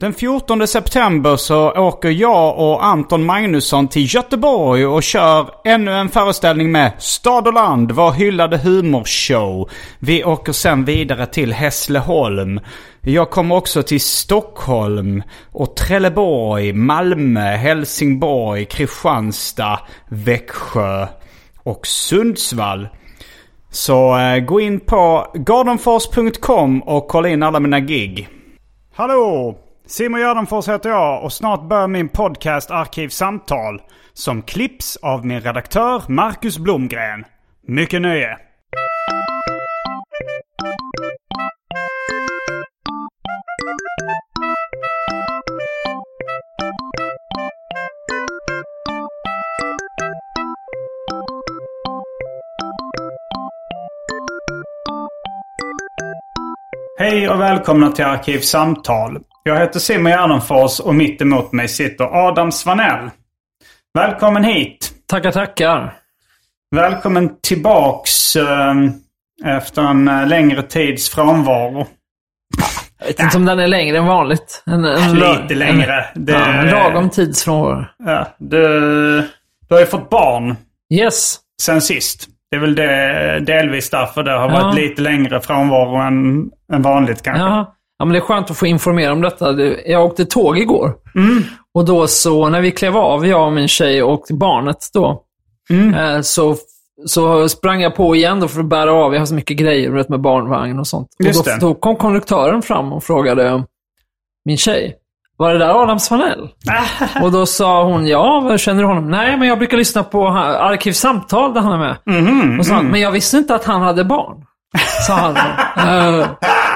Den 14 september så åker jag och Anton Magnusson till Göteborg och kör ännu en föreställning med Stad och Land, vår hyllade humorshow. Vi åker sen vidare till Hässleholm. Jag kommer också till Stockholm och Trelleborg, Malmö, Helsingborg, Kristianstad, Växjö och Sundsvall. Så eh, gå in på gardenfors.com och kolla in alla mina gig. Hallå! Simon Gärdenfors heter jag och snart börjar min podcast Arkivsamtal. Som klipps av min redaktör Marcus Blomgren. Mycket nöje! Hej och välkomna till Arkivsamtal. Jag heter Simon Gärdenfors och mitt emot mig sitter Adam Svanell. Välkommen hit! Tackar, tackar. Välkommen tillbaks eh, efter en eh, längre tids frånvaro. Jag vet inte om den är längre än vanligt. En, en, Lite längre. En, Det- ja, en lagom tidsfrånvaro. Ja, du, du har ju fått barn Yes. sen sist. Det är väl det, delvis därför det har Ja. varit lite längre frånvaro än, än vanligt kanske. Ja. Ja, men det är skönt att få informera om detta. Det- Jag åkte tåg igår. Mm. Och då så, när vi klev av, jag och min tjej och barnet då, Mm. eh, så, så sprang jag på igen då för att bära av. Jag har så mycket grejer vet, med barnvagn och sånt. Just och då, då kom konduktören fram och frågade min tjej, var det där Adam Svanell? och då sa hon, ja, känner du honom? Nej, men jag brukar lyssna på Arkivsamtal där han är med. Mhm, och så, Men jag visste inte att han hade barn. Sa han. Eh,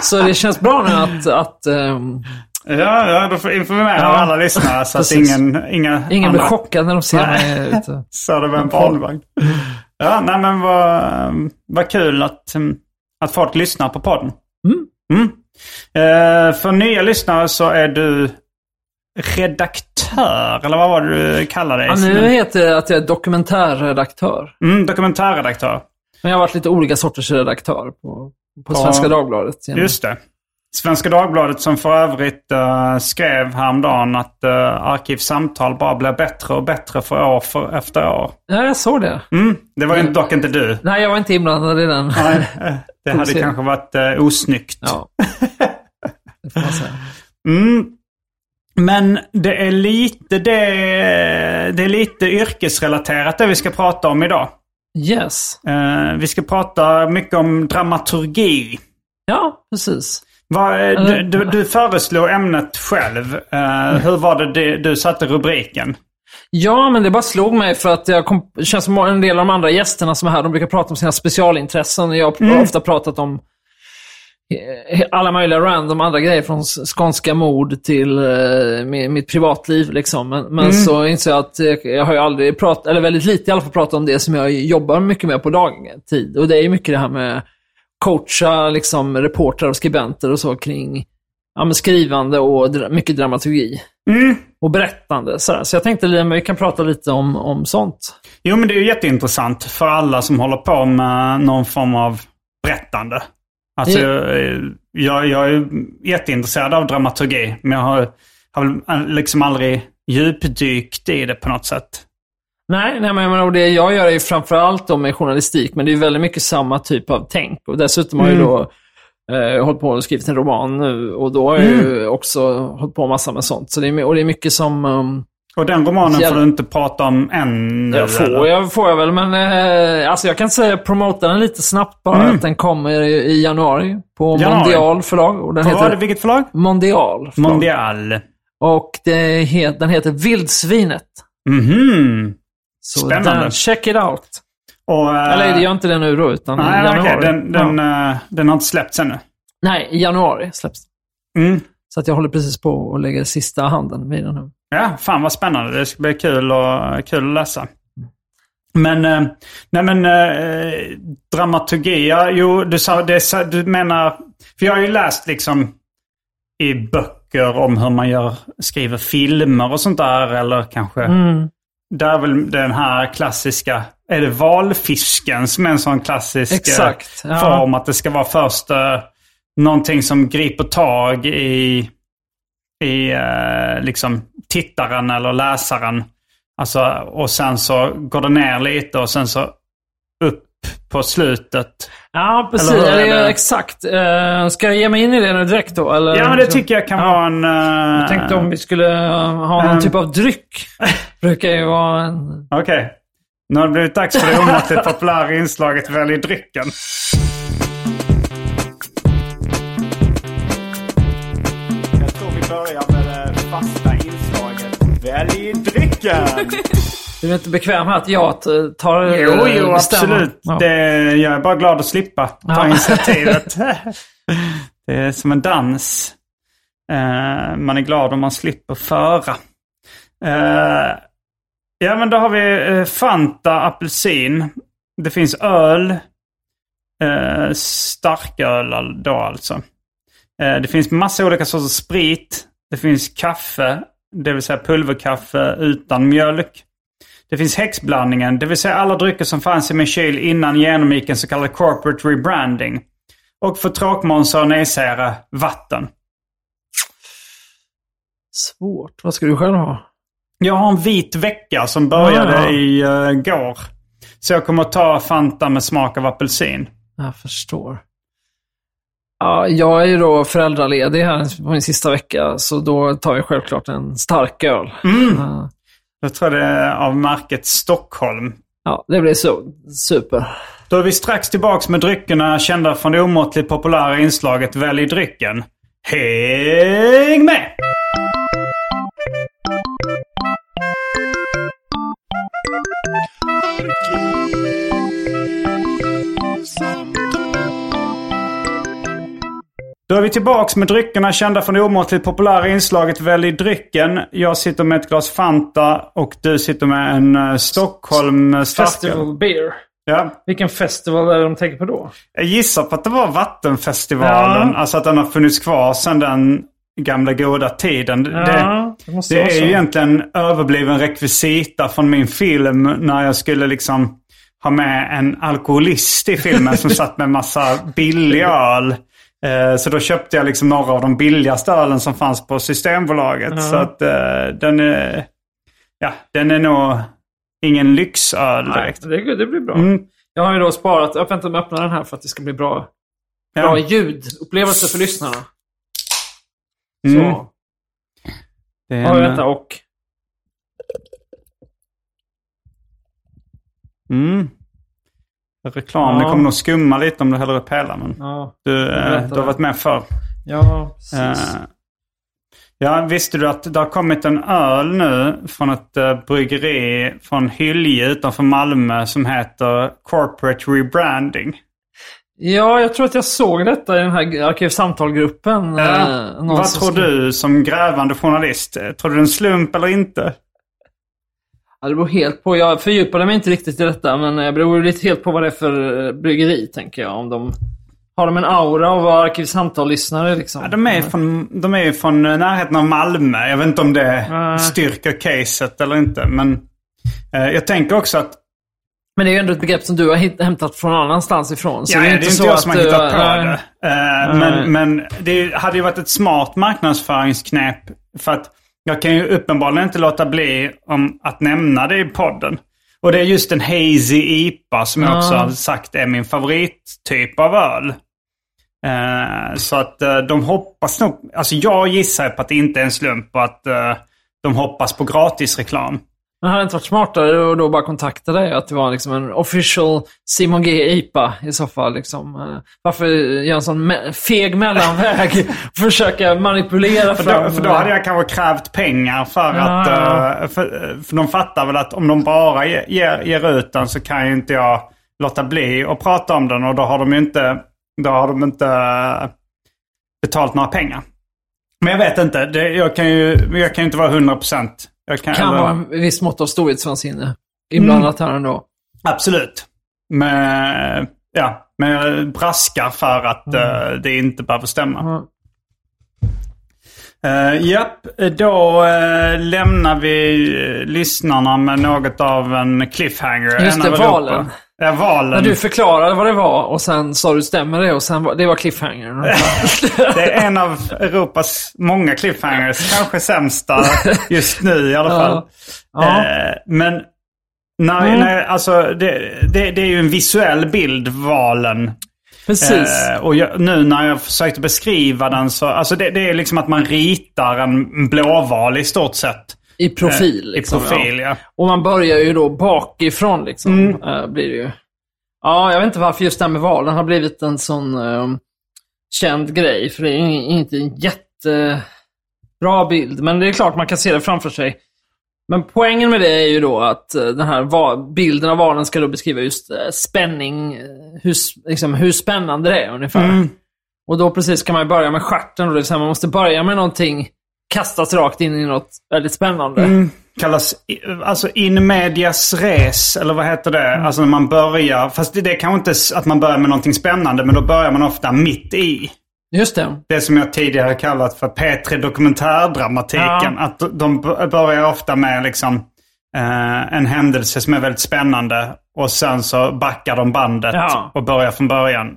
så det känns bra nu att, att ehm, Ja, ja, då får vi informera Ja. alla lyssnare så att ingen, inga ingen blir andra chockad när de ser mig ute. sa det var en barnvagn. Ja, nej men vad, vad kul att, mm, att folk lyssnar på podden. Mm. Eh, för nya lyssnare så är du redaktör, eller vad var det du kallade dig? Ja, nu heter det att jag är dokumentärredaktör. Mm, dokumentärredaktör. Men jag har varit lite olika sorters redaktör på, på Ja. Svenska Dagbladet. genom- Just det. Svenska Dagbladet som för övrigt uh, skrev häromdagen att uh, Arkivsamtal bara blir bättre och bättre för år för, efter år. Ja, jag såg det. Mm, det var ju dock inte du. Nej, jag var inte inblandad i den. Nej, eh, det hade kanske varit uh, osnyggt. Ja. Det får man säga. Mm. Men det är lite det, det är lite yrkesrelaterat det vi ska prata om idag. Yes. Eh, vi ska prata mycket om dramaturgi. Ja, precis. Vad, eh, du, du, du föreslog ämnet själv. Eh, hur var det du, du satte rubriken? Ja, men det bara slog mig för att jag kom, känns som en del av de andra gästerna som är här, de brukar prata om sina specialintressen. Jag har ofta pratat om alla möjliga random andra grejer, från skånska mord till eh, mi- mitt privatliv. Liksom. Men, men så inser jag att eh, jag har ju aldrig pratat, eller väldigt lite i alla fall, pratat om det som jag jobbar mycket med på dagtid. Och det är ju mycket det här med coacha liksom, reportrar och skribenter och så kring ja, skrivande och dra- mycket dramaturgi. Och berättande. Så, så jag tänkte att vi kan prata lite om, om sånt. Jo, men det är ju jätteintressant för alla som håller på med någon form av berättande. Alltså, eh, jag, jag är jätteintresserad av dramaturgi, men jag har, har liksom aldrig djupdykt i det på något sätt. Nej, nej men jag och det jag gör är ju framförallt då med journalistik, men det är väldigt mycket samma typ av tänk. Och dessutom har ju då eh, hållit på och skrivit en roman nu och då har jag ju också hållit på massa med sånt. Så det är, och det är mycket som... Um, Och den romanen Ja. får du inte prata om än? jag får, jag får jag väl, men eh, alltså jag kan säga promota den lite snabbt bara. Att den kommer i, i januari på Januari. Mondial förlag. Och den heter Vilket förlag? Mondial. förlag. Mondial. Och det den heter Vildsvinet. Mhm. Så Spännande. Den, check it out. Och, eh, Eller det gör inte det nu då, utan i Nej, januari. okej. Den, den, ja. eh, den har inte släppts ännu. Nej, i januari släpps den. Mm. Så att jag håller precis på att lägga sista handen vid den nu. Ja, fan vad spännande. Det ska bli kul, och, kul att läsa. Men, eh, nej men eh, dramaturgi, ja, jo, du, sa, det, du menar, för jag har ju läst liksom i böcker om hur man gör, skriver filmer och sånt där, eller kanske, Mm. där är väl den här klassiska, är det valfisken som är en sån klassisk eh, Exakt, ja. form, att det ska vara först eh, någonting som griper tag i i eh, liksom tittaren eller läsaren. Alltså, och sen så går det ner lite och sen så upp på slutet. Ja, precis. Eller Eller är det? Exakt. Eh, ska jag ge mig in i det nu direkt då? Eller? Ja, men det tycker jag kan vara en... eh, Jag tänkte om vi skulle eh, ha någon Ehm. typ av dryck. brukar ju vara en... Okej. Nu har det blivit dags för det omåttligt populära inslaget Välj drycken. Drycken! Du är inte bekväm här att jag tar Jo, eh, jo, bestämmer? absolut. Ja. Det, jag är bara glad att slippa ta Ja. initiativet. det är som en dans. Eh, man är glad om man slipper föra. Eh, ja, men då har vi Fanta apelsin. Det finns öl. Starköl då alltså. Det finns massa olika sorters sprit. Det finns kaffe, det vill säga pulverkaffe utan mjölk. Det finns häxblandningen, det vill säga alla drycker som fanns i min kyl innan genomgick en så kallad corporate rebranding. Och för tråkmånsar och nejsägare, vatten. Svårt. Vad ska du själv ha? Jag har en vit vecka som började Ah. i uh, går. Så jag kommer att ta Fanta med smak av apelsin. Jag förstår. Ja, jag är ju då föräldraledig här på min sista vecka, så då tar jag självklart en stark öl. Ja, Jag tror det är av märket Stockholm. Ja, det blir så super. Då är vi strax tillbaks med dryckerna kända från det omåttligt populära inslaget Välj drycken. Häng med! Då är vi tillbaks med dryckerna kända från det omåttligt populära inslaget Välj drycken. Jag sitter med ett glas Fanta och du sitter med en uh, Stockholm starköl. Festival beer. Ja. Vilken festival är det de tänker på då? Jag gissar på att det var Vattenfestivalen. Ja. Alltså att den har funnits kvar sedan den gamla goda tiden. Ja, det, det det är ju egentligen överbliven rekvisita från min film när jag skulle liksom ha med en alkoholist i filmen som satt med massa billig öl. Eh, Så då köpte jag liksom några av de billigaste ölen som fanns på Systembolaget. Så att eh, den är, ja, den är nog ingen lyxöl Nej, direkt. det, det blir bra. Mm. Jag har ju då sparat, jag väntar med att öppna den här för att det ska bli bra, Ja. bra ljudupplevelse för lyssnarna. Mm. Så. Det är Ja, vänta, och... Mm. Reklam. Det Ja. kommer nog skumma lite om du häller upp hela. Men Ja, du, eh, du har det. varit med förr. ja precis. Eh, ja, visste du att det har kommit en öl nu från ett uh, bryggeri från Hylje utanför Malmö som heter Corporate Rebranding? Ja, jag tror att jag såg detta i den här arkivsamtalgruppen. Ja. eh, någon Vad tror du som grävande journalist? Eh, Tror du det är en slump eller inte? Ja, det beror helt på. Jag fördjupade mig inte riktigt i detta, men det beror lite helt på vad det är för eh, bryggeri, tänker jag. Om de har de en aura av att vara arkivsamtal-lyssnare liksom. Ja, de, är från, de är från eh, närheten av Malmö. Jag vet inte om det styrker caset eller inte. Men eh, jag tänker också att Men det är ju ändå ett begrepp som du har hämtat från annanstans ifrån. Så ja, det är det inte är inte så jag som har hittat på eh, det. Eh, men men det hade ju varit ett smart marknadsföringsknep. För att jag kan ju uppenbarligen inte låta bli om att nämna det i podden. Och det är just en hazy IPA som jag också har sagt är min favorittyp av öl. Eh, så att eh, de hoppas nog, alltså jag gissar på att det inte är en slump och att eh, de hoppas på gratisreklam. Men hade det inte varit smartare att då bara kontakta dig? Att det var liksom en official Simon G. IPA i så fall. Liksom. Eh, Varför göra en sån me- feg mellanväg? Försöka manipulera För fram... då, för då hade jag kanske krävt pengar för Ja, att... ja. eh, För, för de fattar väl att om de bara ge- ger, ger ut den så kan ju inte jag låta bli att prata om den och då har de ju inte, då har de inte eh, betalt några pengar. Men jag vet inte. Det, jag, kan ju, jag kan ju inte vara 100 procent. Kan, kan vara en viss mått av storhetsvansinne inblandat här ändå. Absolut. Men, ja, men jag braskar för att eh, det inte behöver stämma. Mm. Uh, japp, då eh, lämnar vi uh, lyssnarna med något av en cliffhanger. Just det, av Europa. Ja, valen. När du förklarade vad det var och sen sa du stämmer det och sen var, det var cliffhangern. Det är en av Europas många cliffhangers. Kanske sämsta just nu i alla fall. Ja. Eh, men när, Mm. när, alltså, det, det, det är ju en visuell bild, valen. Precis. Eh, och jag, nu när jag försökte beskriva den så, alltså det, det är liksom att man ritar en blåval i stort sett. I profil. Eh, liksom, I profil, ja. Och man börjar ju då bakifrån liksom. Mm. eh, blir det ju. Ja, jag vet inte varför just det här med valen har blivit en sån eh, känd grej. För det är ju inte en jättebra bild. Men det är klart man kan se det framför sig. Men poängen med det är ju då att eh, den här bilden av valen ska då beskriva just eh, spänning. eh, Hur, liksom, hur spännande det är ungefär. Mm. Och då precis kan man börja med stjärten. då, Det vill säga man måste börja med någonting, kastas rakt in i något väldigt spännande. Mm. Kallas alltså in medias res, eller vad heter det? Mm. Alltså när man börjar, fast det, det är kanske inte att man börjar med någonting spännande, men då börjar man ofta mitt i. Just det. Det som jag tidigare kallat för P3 Dokumentärdramatiken. Ja. Att de börjar ofta med liksom eh, en händelse som är väldigt spännande. Och sen så backar de bandet Ja. och börjar från början.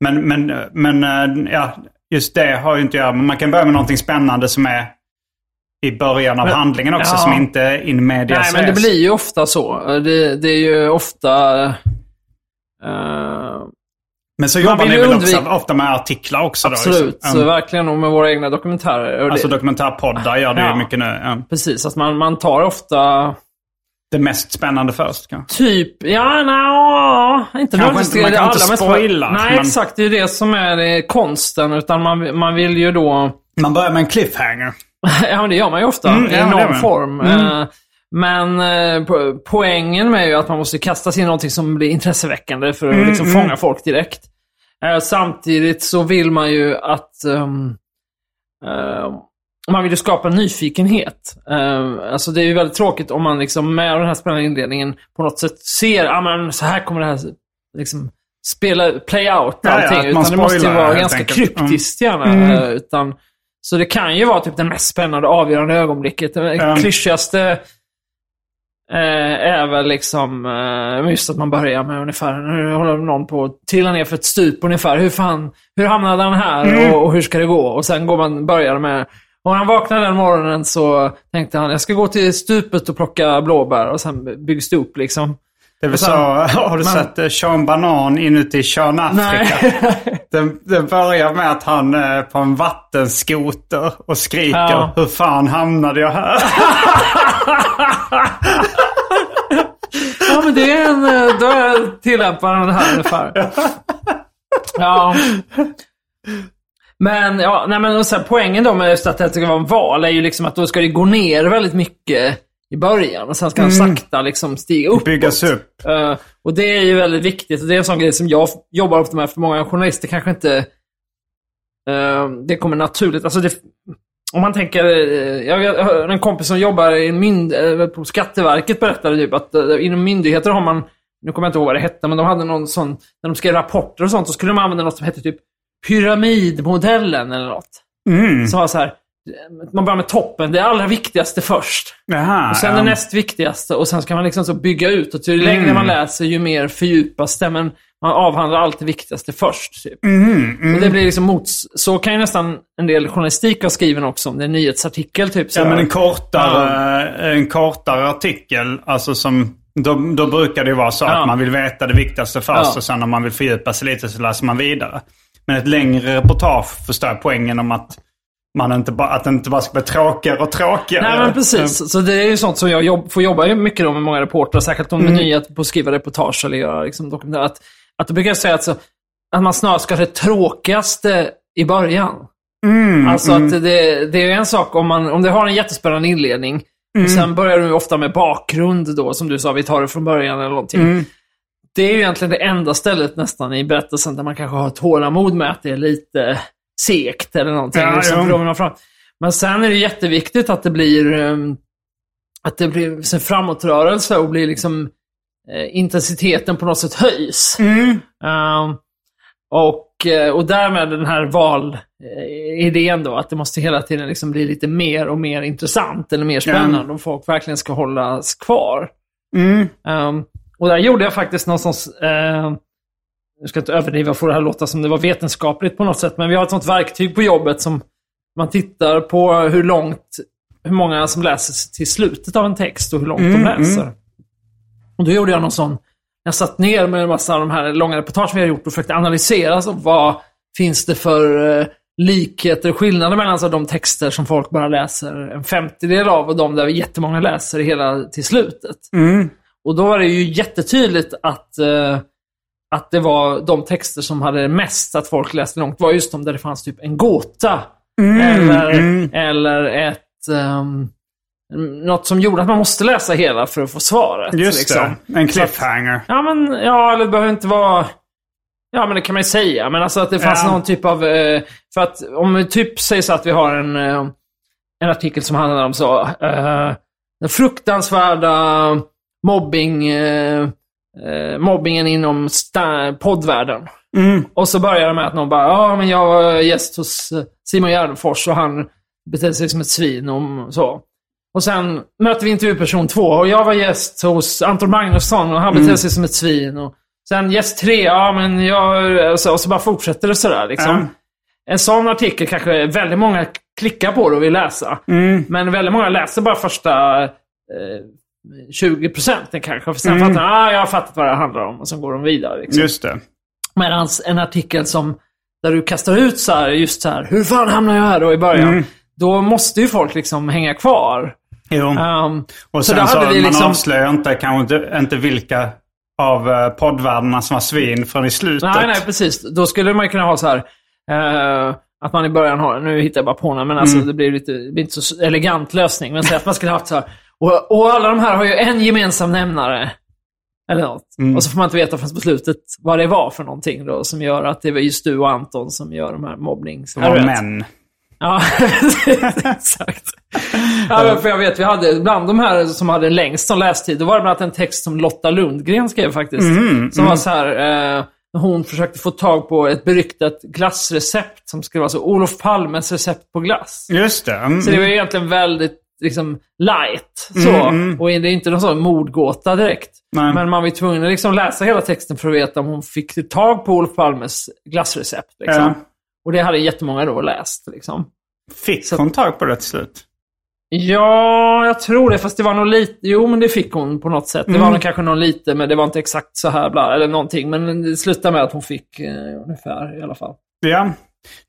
Men, men, men eh, ja, just det har ju inte att göra Men Man kan börja med någonting spännande som är i början av Men- handlingen också. ja. Som inte är in medias Nej, men det blir ju ofta så. Det, det är ju ofta... eh, Men så jobbar ni väl undvika- också ofta med artiklar också? absolut. Då, liksom. Så verkligen och med våra egna dokumentärer. Alltså det, dokumentärpoddar gör det Ja. ju mycket nu. Ja. precis, att man, man tar ofta Det mest spännande först kanske. typ... Ja, nej, inte Kanske inte- man kan inte spoila, Nej, men- exakt. Det är det som är konsten. Utan man, man vill ju då... Man börjar med en cliffhanger. Ja, men det gör man ju ofta Mm, i ja, någon form. Mm. Eh, Men eh, po- poängen med är ju att man måste kasta sig in i någonting som blir intresseväckande för att Mm, liksom mm. fånga folk direkt. Eh, Samtidigt så vill man ju att... eh, man vill ju skapa nyfikenhet. Eh, alltså det är ju väldigt tråkigt om man liksom med den här spännande inledningen på något sätt ser, ja men så här kommer det här liksom spela, play out Ja, ja, allting. att man utan det måste ju vara ganska enkelt. kryptiskt gärna. Mm. eh, Utan, så det kan ju vara typ det mest spännande avgörande ögonblicket. Det Ja. klyschigaste eh, är väl liksom eh, just att man börjar med ungefär, nu håller någon på att trilla ner för ett stup ungefär. Hur fan, hur hamnade han här Mm. och, och hur ska det gå? Och sen går man, börjar med och när han vaknade den morgonen så tänkte han, jag ska gå till stupet och plocka blåbär och sen byggs det upp liksom. Det så, sen- har du men- sett eh, Sean Banan inuti Sean Afrika? Nej. Den, den börjar med att han är på en vattenskoter och skriker Ja. Hur fan hamnade jag här? Ja, men det är en... eh, Då tillämpar han det här ungefär. Ja. Men, ja, nej men och sen, poängen då med att det ska vara en val är ju liksom att då ska det gå ner väldigt mycket i början och sen ska den sakta liksom stiga upp. Byggas upp. Eh, och det är ju väldigt viktigt. Och det är en sån grej som jag jobbar ofta med, för många journalister kanske inte... eh, det kommer naturligt. Alltså det, om man tänker... eh, jag, hör en kompis som jobbar i mynd, på Skatteverket berättade typ att uh, inom myndigheter har man... Nu kommer jag inte ihåg vad det hette, men de hade någon sån... När de skrev rapporter och sånt, så skulle de använda något som hette typ pyramidmodellen eller något. Mm. Som var så här... Man börjar med toppen, det allra viktigaste först. Jaha, Och sen ja. det näst viktigaste och sen ska man liksom så bygga ut. Och ju Mm. längre man läser ju mer fördjupas det. Men man avhandlar allt det viktigaste först. Typ. Mm, Och det blir liksom mot... Så kan ju nästan en del journalistik ha skriven också. Om det är en nyhetsartikel typ. Så Ja, men en kortare, en kortare artikel, alltså som... Då, då brukar det vara så Ja. att man vill veta det viktigaste först Ja. och sen om man vill fördjupa sig lite så läser man vidare. Men ett längre reportage förstår jag poängen om att man inte bara, att det inte bara ska bli tråkigare och tråkigare. Nej, men precis. Så det är ju sånt som jag jobb, får jobba mycket då med många reportrar, särskilt om är nya på att skriva reportage eller göra liksom, dokumentär. Att, att då brukar jag säga att, så, att man snarare ska ha det tråkigaste i början. alltså att det, det är en sak om, man, om du har en jättespännande inledning och sen börjar du ofta med bakgrund då, som du sa, vi tar det från början eller någonting. Det är ju egentligen det enda stället nästan i berättelsen där man kanske har tålamod med att det är lite segt eller någonting. Ja, liksom, man fram. Men sen är det jätteviktigt att det blir ehm, att det blir en framåtrörelse och blir liksom eh, intensiteten på något sätt höjs. Ehm, och, eh, och därmed den här validén då, att det måste hela tiden liksom bli lite mer och mer intressant eller mer spännande om folk verkligen ska hållas kvar. Ehm, och där gjorde jag faktiskt någon sorts, eh, jag ska inte överdriva och få det här låta som det var vetenskapligt på något sätt, men vi har ett sånt verktyg på jobbet som man tittar på hur långt, hur många som läser till slutet av en text och hur långt de läser. Och då gjorde jag någon sån, jag satt ner med en massa av de här långa reportagen vi har gjort och försökte analysera så vad finns det för eh, likheter och skillnader mellan alltså, de texter som folk bara läser en femtedel av och de där jättemånga läser hela till slutet. Och då var det ju jättetydligt att, eh, att det var de texter som hade mest att folk läste långt var just de där det fanns typ en gåta. eller, eller ett... Um, något som gjorde att man måste läsa hela för att få svaret. Just liksom. det. En cliffhanger. Ja, men ja, eller det behöver inte vara... Ja, men det kan man ju säga. Men alltså att det fanns Ja. någon typ av... Eh, för att om vi typ säger så att vi har en, eh, en artikel som handlar om så... Eh, den fruktansvärda mobbing... Eh, eh, mobbingen inom poddvärlden. Och så börjar det med att någon bara, ja men jag var gäst hos eh, Simon Gärdenfors och han betedde sig som ett svin och så. Och sen möter vi intervjuperson två och jag var gäst hos Anton Magnusson och han betedde sig som ett svin. Och sen gäst tre, ja men jag... Och så, och så bara fortsätter det sådär liksom. Ja. En sån artikel kanske väldigt många klickar på och vill läsa. Men väldigt många läser bara första eh, 20 procenten kanske. För sen fattar de, ah, jag har fattat vad det handlar om. Och sen går de vidare. Liksom. Just det. Medan en artikel som, där du kastar ut så här, just så här, hur fan hamnar jag här då i början? Då måste ju folk liksom hänga kvar. Jo. Um, och så sen så, vi man liksom- avslöjar inte, kanske inte, inte vilka av uh, poddvärldarna som var svin förrän i slutet. nej, nej, precis. Då skulle man kunna ha så här, eh, att man i början har, nu hittar jag bara på några, men alltså det blir lite, det blir inte så elegant lösning. Men säg att man skulle haft så här, och, och alla de här har ju en gemensam nämnare. Eller något. Och så får man inte veta förrän på slutet vad det var för någonting då, som gör att det var just du och Anton som gör de här mobbnings... Det var män. Ja, exakt. Ja, för jag vet, vi hade bland de här som hade längst som lästid, då var det bland annat en text som Lotta Lundgren skrev faktiskt. som var så här, eh, hon försökte få tag på ett beryktat glassrecept som skulle vara så Olof Palmes recept på glass. Just det. Mm. Så det var ju egentligen väldigt liksom light. Så. Och det är inte någon sån mordgåta direkt. Nej. Men man var tvungen att liksom läsa hela texten för att veta om hon fick tag på Olof Palmes glassrecept. Liksom. Ja. Och det hade jättemånga då läst. Liksom. Fick hon tag på det till slut? Ja, jag tror det. Fast det var nog lite... Jo, men det fick hon på något sätt. Det var nog kanske någon lite, men det var inte exakt så här bla, eller någonting. Men det slutade med att hon fick eh, ungefär i alla fall. Ja.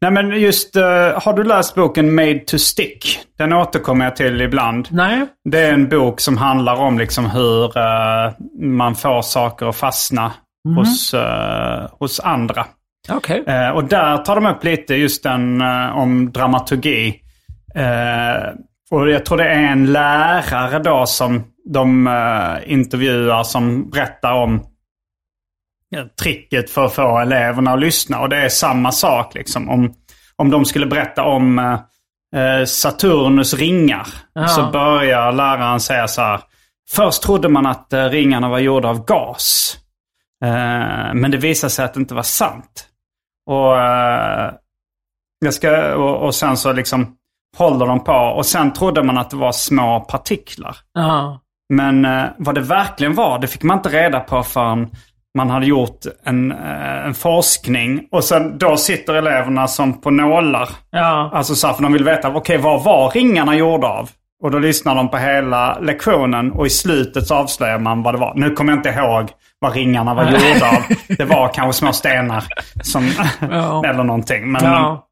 Nej men just, eh, har du läst boken Made to Stick? Den återkommer jag till ibland. Nej. Det är en bok som handlar om liksom hur eh, man får saker att fastna hos, eh, hos andra. Eh, och där tar de upp lite just den om dramaturgi. Och jag tror det är en lärare då som de intervjuar som berättar om tricket för att få eleverna att lyssna. Och det är samma sak liksom. Om, om de skulle berätta om eh, eh, Saturnus ringar Ja. så börjar läraren säga så här. Först trodde man att eh, ringarna var gjorda av gas. Eh, men det visade sig att det inte var sant. Och, eh, jag ska, och, och sen så liksom håller de på. Och sen trodde man att det var små partiklar. Ja. Men eh, vad det verkligen var, det fick man inte reda på förrän man hade gjort en, eh, en forskning. Och sen då sitter eleverna som på nålar. Ja. Alltså så här, för de vill veta, okej vad var ringarna gjorda av? Och då lyssnar de på hela lektionen och i slutet så avslöjar man vad det var. Nu kommer jag inte ihåg vad ringarna var gjorda av. Det var kanske små stenar som, Ja. eller någonting. Men, Ja.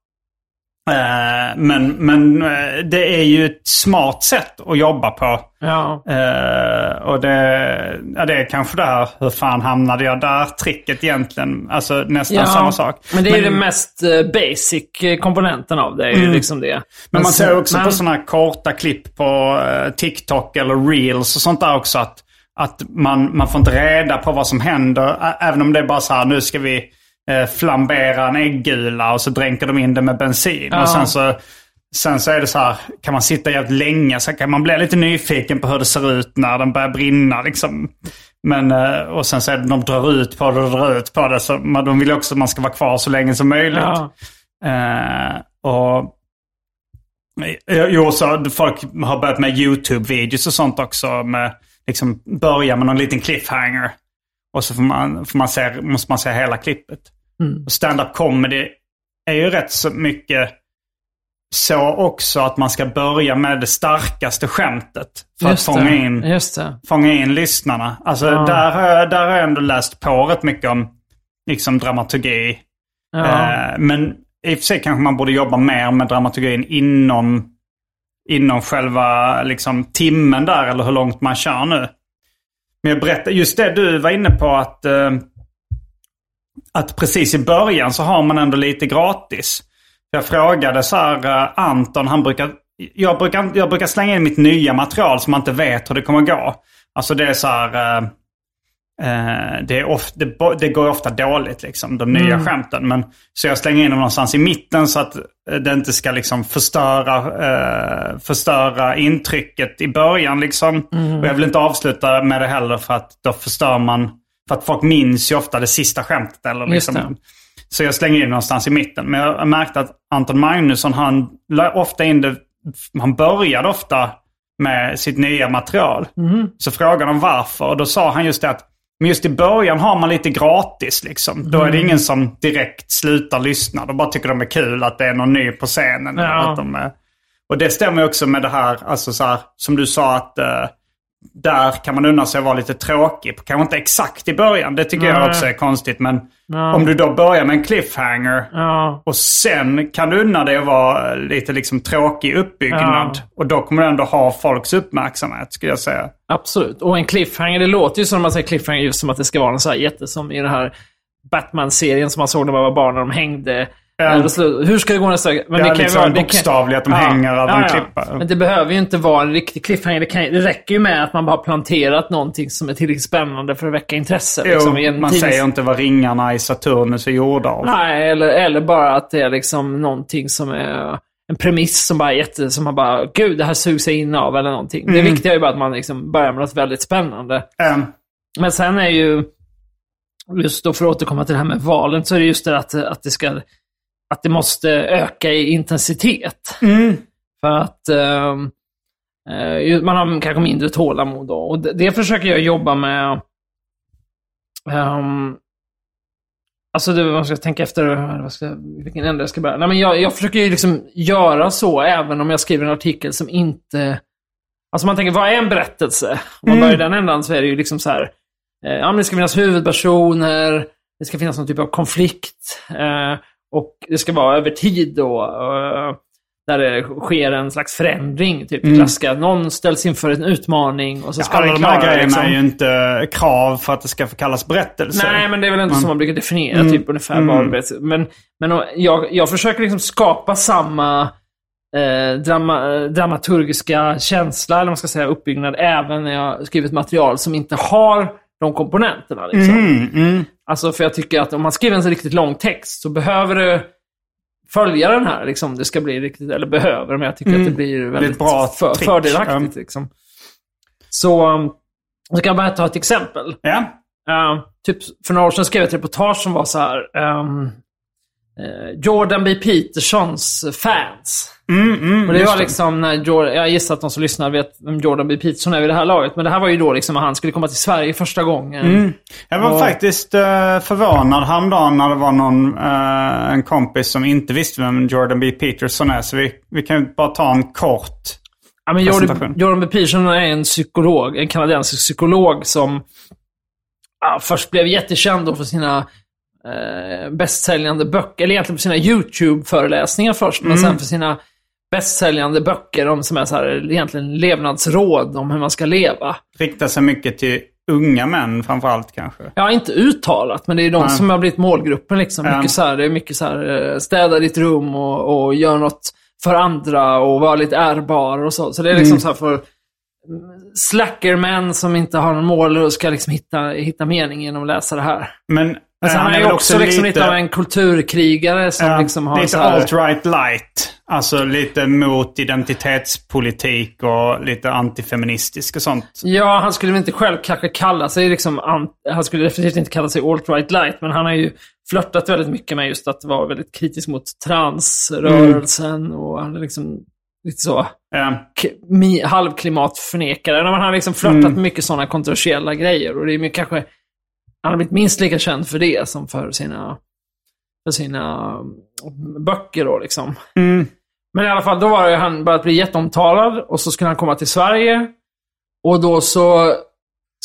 Eh, men, men eh, det är ju ett smart sätt att jobba på. Ja. Eh, och det, ja, det är kanske det här, hur fan hamnade jag där? Tricket egentligen. Alltså nästan samma sak. Men det är ju den mest basic komponenten av det. är ju liksom det. Mm. Men man ser också men- på sådana här korta klipp på TikTok eller Reels och sånt där också att, att man, man får inte reda på vad som händer. Även om det är bara så här, nu ska vi flambera en äggula och så dränker de in det med bensin. Ja. Och sen så, sen så är det så här, kan man sitta jävligt länge så kan man bli lite nyfiken på hur det ser ut när den börjar brinna. Liksom. Men, eh, och sen så är det, de drar ut på det och drar ut på det. Så man, de vill också att man ska vara kvar så länge som möjligt. Ja. Eh, och Eh, Jo, så folk har börjat med YouTube-videos och sånt också. Med, liksom börja med någon liten cliffhanger. Och så får man, får man se, måste man se hela klippet. Och Stand-up comedy är ju rätt så mycket så också att man ska börja med det starkaste skämtet. För Just att fånga det. in, Just fånga in lyssnarna. Alltså där, har jag, där har jag ändå läst på rätt mycket om liksom dramaturgi. Ja. Eh, men i och för sig kanske man borde jobba mer med dramaturgin inom, inom själva liksom, timmen där, eller hur långt man kör nu. Men jag berättar, just det du var inne på att, eh, att precis i början så har man ändå lite gratis. Jag frågade så här, eh, Anton, han brukar jag, brukar, jag brukar slänga in mitt nya material som man inte vet hur det kommer gå. Alltså det är så här... eh, Eh, det, är of, det, det går ofta dåligt, liksom, de nya skämten. Men, så jag slänger in dem någonstans i mitten så att eh, det inte ska liksom förstöra, eh, förstöra intrycket i början. Liksom. Och jag vill inte avsluta med det heller för att då förstör man... För att folk minns ju ofta det sista skämtet. Eller liksom, så jag slänger in någonstans i mitten. Men jag har märkt att Anton Magnusson, han la ofta in det... Han började ofta med sitt nya material. Så frågade de varför och då sa han just det att men just i början har man lite gratis liksom. Då är det ingen som direkt slutar lyssna. De bara tycker de är kul att det är någon ny på scenen. Ja. Att de är... Och det stämmer också med det här, alltså så här, som du sa att eh, där kan man unna sig att vara lite tråkig. Kanske inte exakt i början, det tycker jag Nej. också är konstigt. Men om du då börjar med en cliffhanger Ja. och sen kan du unna dig att vara lite liksom tråkig uppbyggnad. Ja. Och då kommer du ändå ha folks uppmärksamhet skulle jag säga. Absolut. Och en cliffhanger, det låter ju som när man säger cliffhanger just som att det ska vara en så här jätte som i den här Batman-serien som man såg när man var barn när de hängde. Ja. Så- Hur ska det gå nästa Men Ja, kan ju liksom vara- det kan- bokstavligt att de hänger av en klippa. Men det behöver ju inte vara en riktig cliffhanger. Det, kan, det räcker ju med att man bara har planterat någonting som är tillräckligt spännande för att väcka intresse. Jo, liksom, man tidnings- säger inte vad ringarna i Saturnus är gjorda av. Nej, eller, eller bara att det är liksom någonting som är en premiss som bara är jätte... Som man bara, gud, det här sugs jag in av eller någonting. Det Mm. viktiga är ju bara att man liksom börjar med något väldigt spännande. Ehm, Men sen är ju, just då för att återkomma till det här med valen, så är det just det att, att det ska, att det måste öka i intensitet. För att ehm, eh, man har kanske mindre tålamod då. Och det, det försöker jag jobba med. Um, alltså, det, man ska tänka efter vad ska, vilken ände jag ska börja. Nej, men jag, jag försöker ju liksom göra så, även om jag skriver en artikel som inte... Alltså man tänker, vad är en berättelse? Om man börjar i den ändan så är det ju liksom så här. Eh, ja, men det ska finnas huvudpersoner, det ska finnas någon typ av konflikt. Eh, och det ska vara över tid då. Eh, där det sker en slags förändring. Typ klassiska, någon ställs inför en utmaning och så ska alla den de här klara grejerna liksom. är ju inte krav för att det ska kallas berättelse. Nej, men det är väl inte Mm. så man brukar definiera typ ungefär vad det är. Men, men jag, jag försöker liksom skapa samma eh, drama, eh, dramaturgiska känsla, eller vad man ska säga, uppbyggnad, även när jag skriver ett material som inte har de komponenterna. Liksom. Mm, Alltså, för jag tycker att om man skriver en så riktigt lång text så behöver det följa den här, liksom, det ska bli riktigt, eller behöver, men jag tycker att det blir väldigt bra för, trick. fördelaktigt. Ja. Liksom. Så, um, så kan jag bara ta ett exempel. Ja. Uh, typ för några år sedan skrev jag ett reportage som var så här. ehm, eh, Jordan B. Petersons fans. Och det var liksom när Jordan, jag gissar att de som lyssnar vet vem Jordan B. Peterson är vid det här laget. Men det här var ju då liksom när han skulle komma till Sverige första gången. Jag var Och- faktiskt uh, förvånad häromdagen när det var någon, eh, en kompis som inte visste vem Jordan B. Peterson är. Så vi, vi kan ju bara ta en kort Ja, men Jordan. Jordan B. Peterson är en psykolog, en kanadensisk psykolog som ja, först blev jättekänd för sina eh, bästsäljande böcker, eller egentligen för sina YouTube-föreläsningar först, men sen för sina bästsäljande böcker om som är så här, egentligen levnadsråd om hur man ska leva. Riktar sig mycket till unga män framförallt kanske. Ja, inte uttalat, men det är de Nej. som har blivit målgruppen. Liksom. Ja. Mycket så här, det är mycket så här, eh, städa ditt rum och, och gör något för andra och vara lite ärbar och så. Så det är liksom så här för mm, slackermän som inte har någon mål och ska liksom hitta, hitta mening genom att läsa det här. Men Alltså, eh, han är ju väl också, liksom lite av en kulturkrigare som Ja, liksom har lite här, alt-right light. Alltså lite mot identitetspolitik och lite antifeministisk och sånt. Ja, han skulle väl inte själv kanske kalla sig liksom... an- Han skulle definitivt inte kalla sig alt-right light, men han har ju flörtat väldigt mycket med just att vara väldigt kritisk mot transrörelsen och han är liksom lite så mi- halvklimatförnekare. Men han har liksom flörtat Mm. mycket sådana kontroversiella grejer och det är mycket kanske... Han har blivit minst lika känd för det som för sina, för sina mm, böcker då liksom. Mm. Men i alla fall, då var det han börjat bli jätteomtalad och så skulle han komma till Sverige. Och då så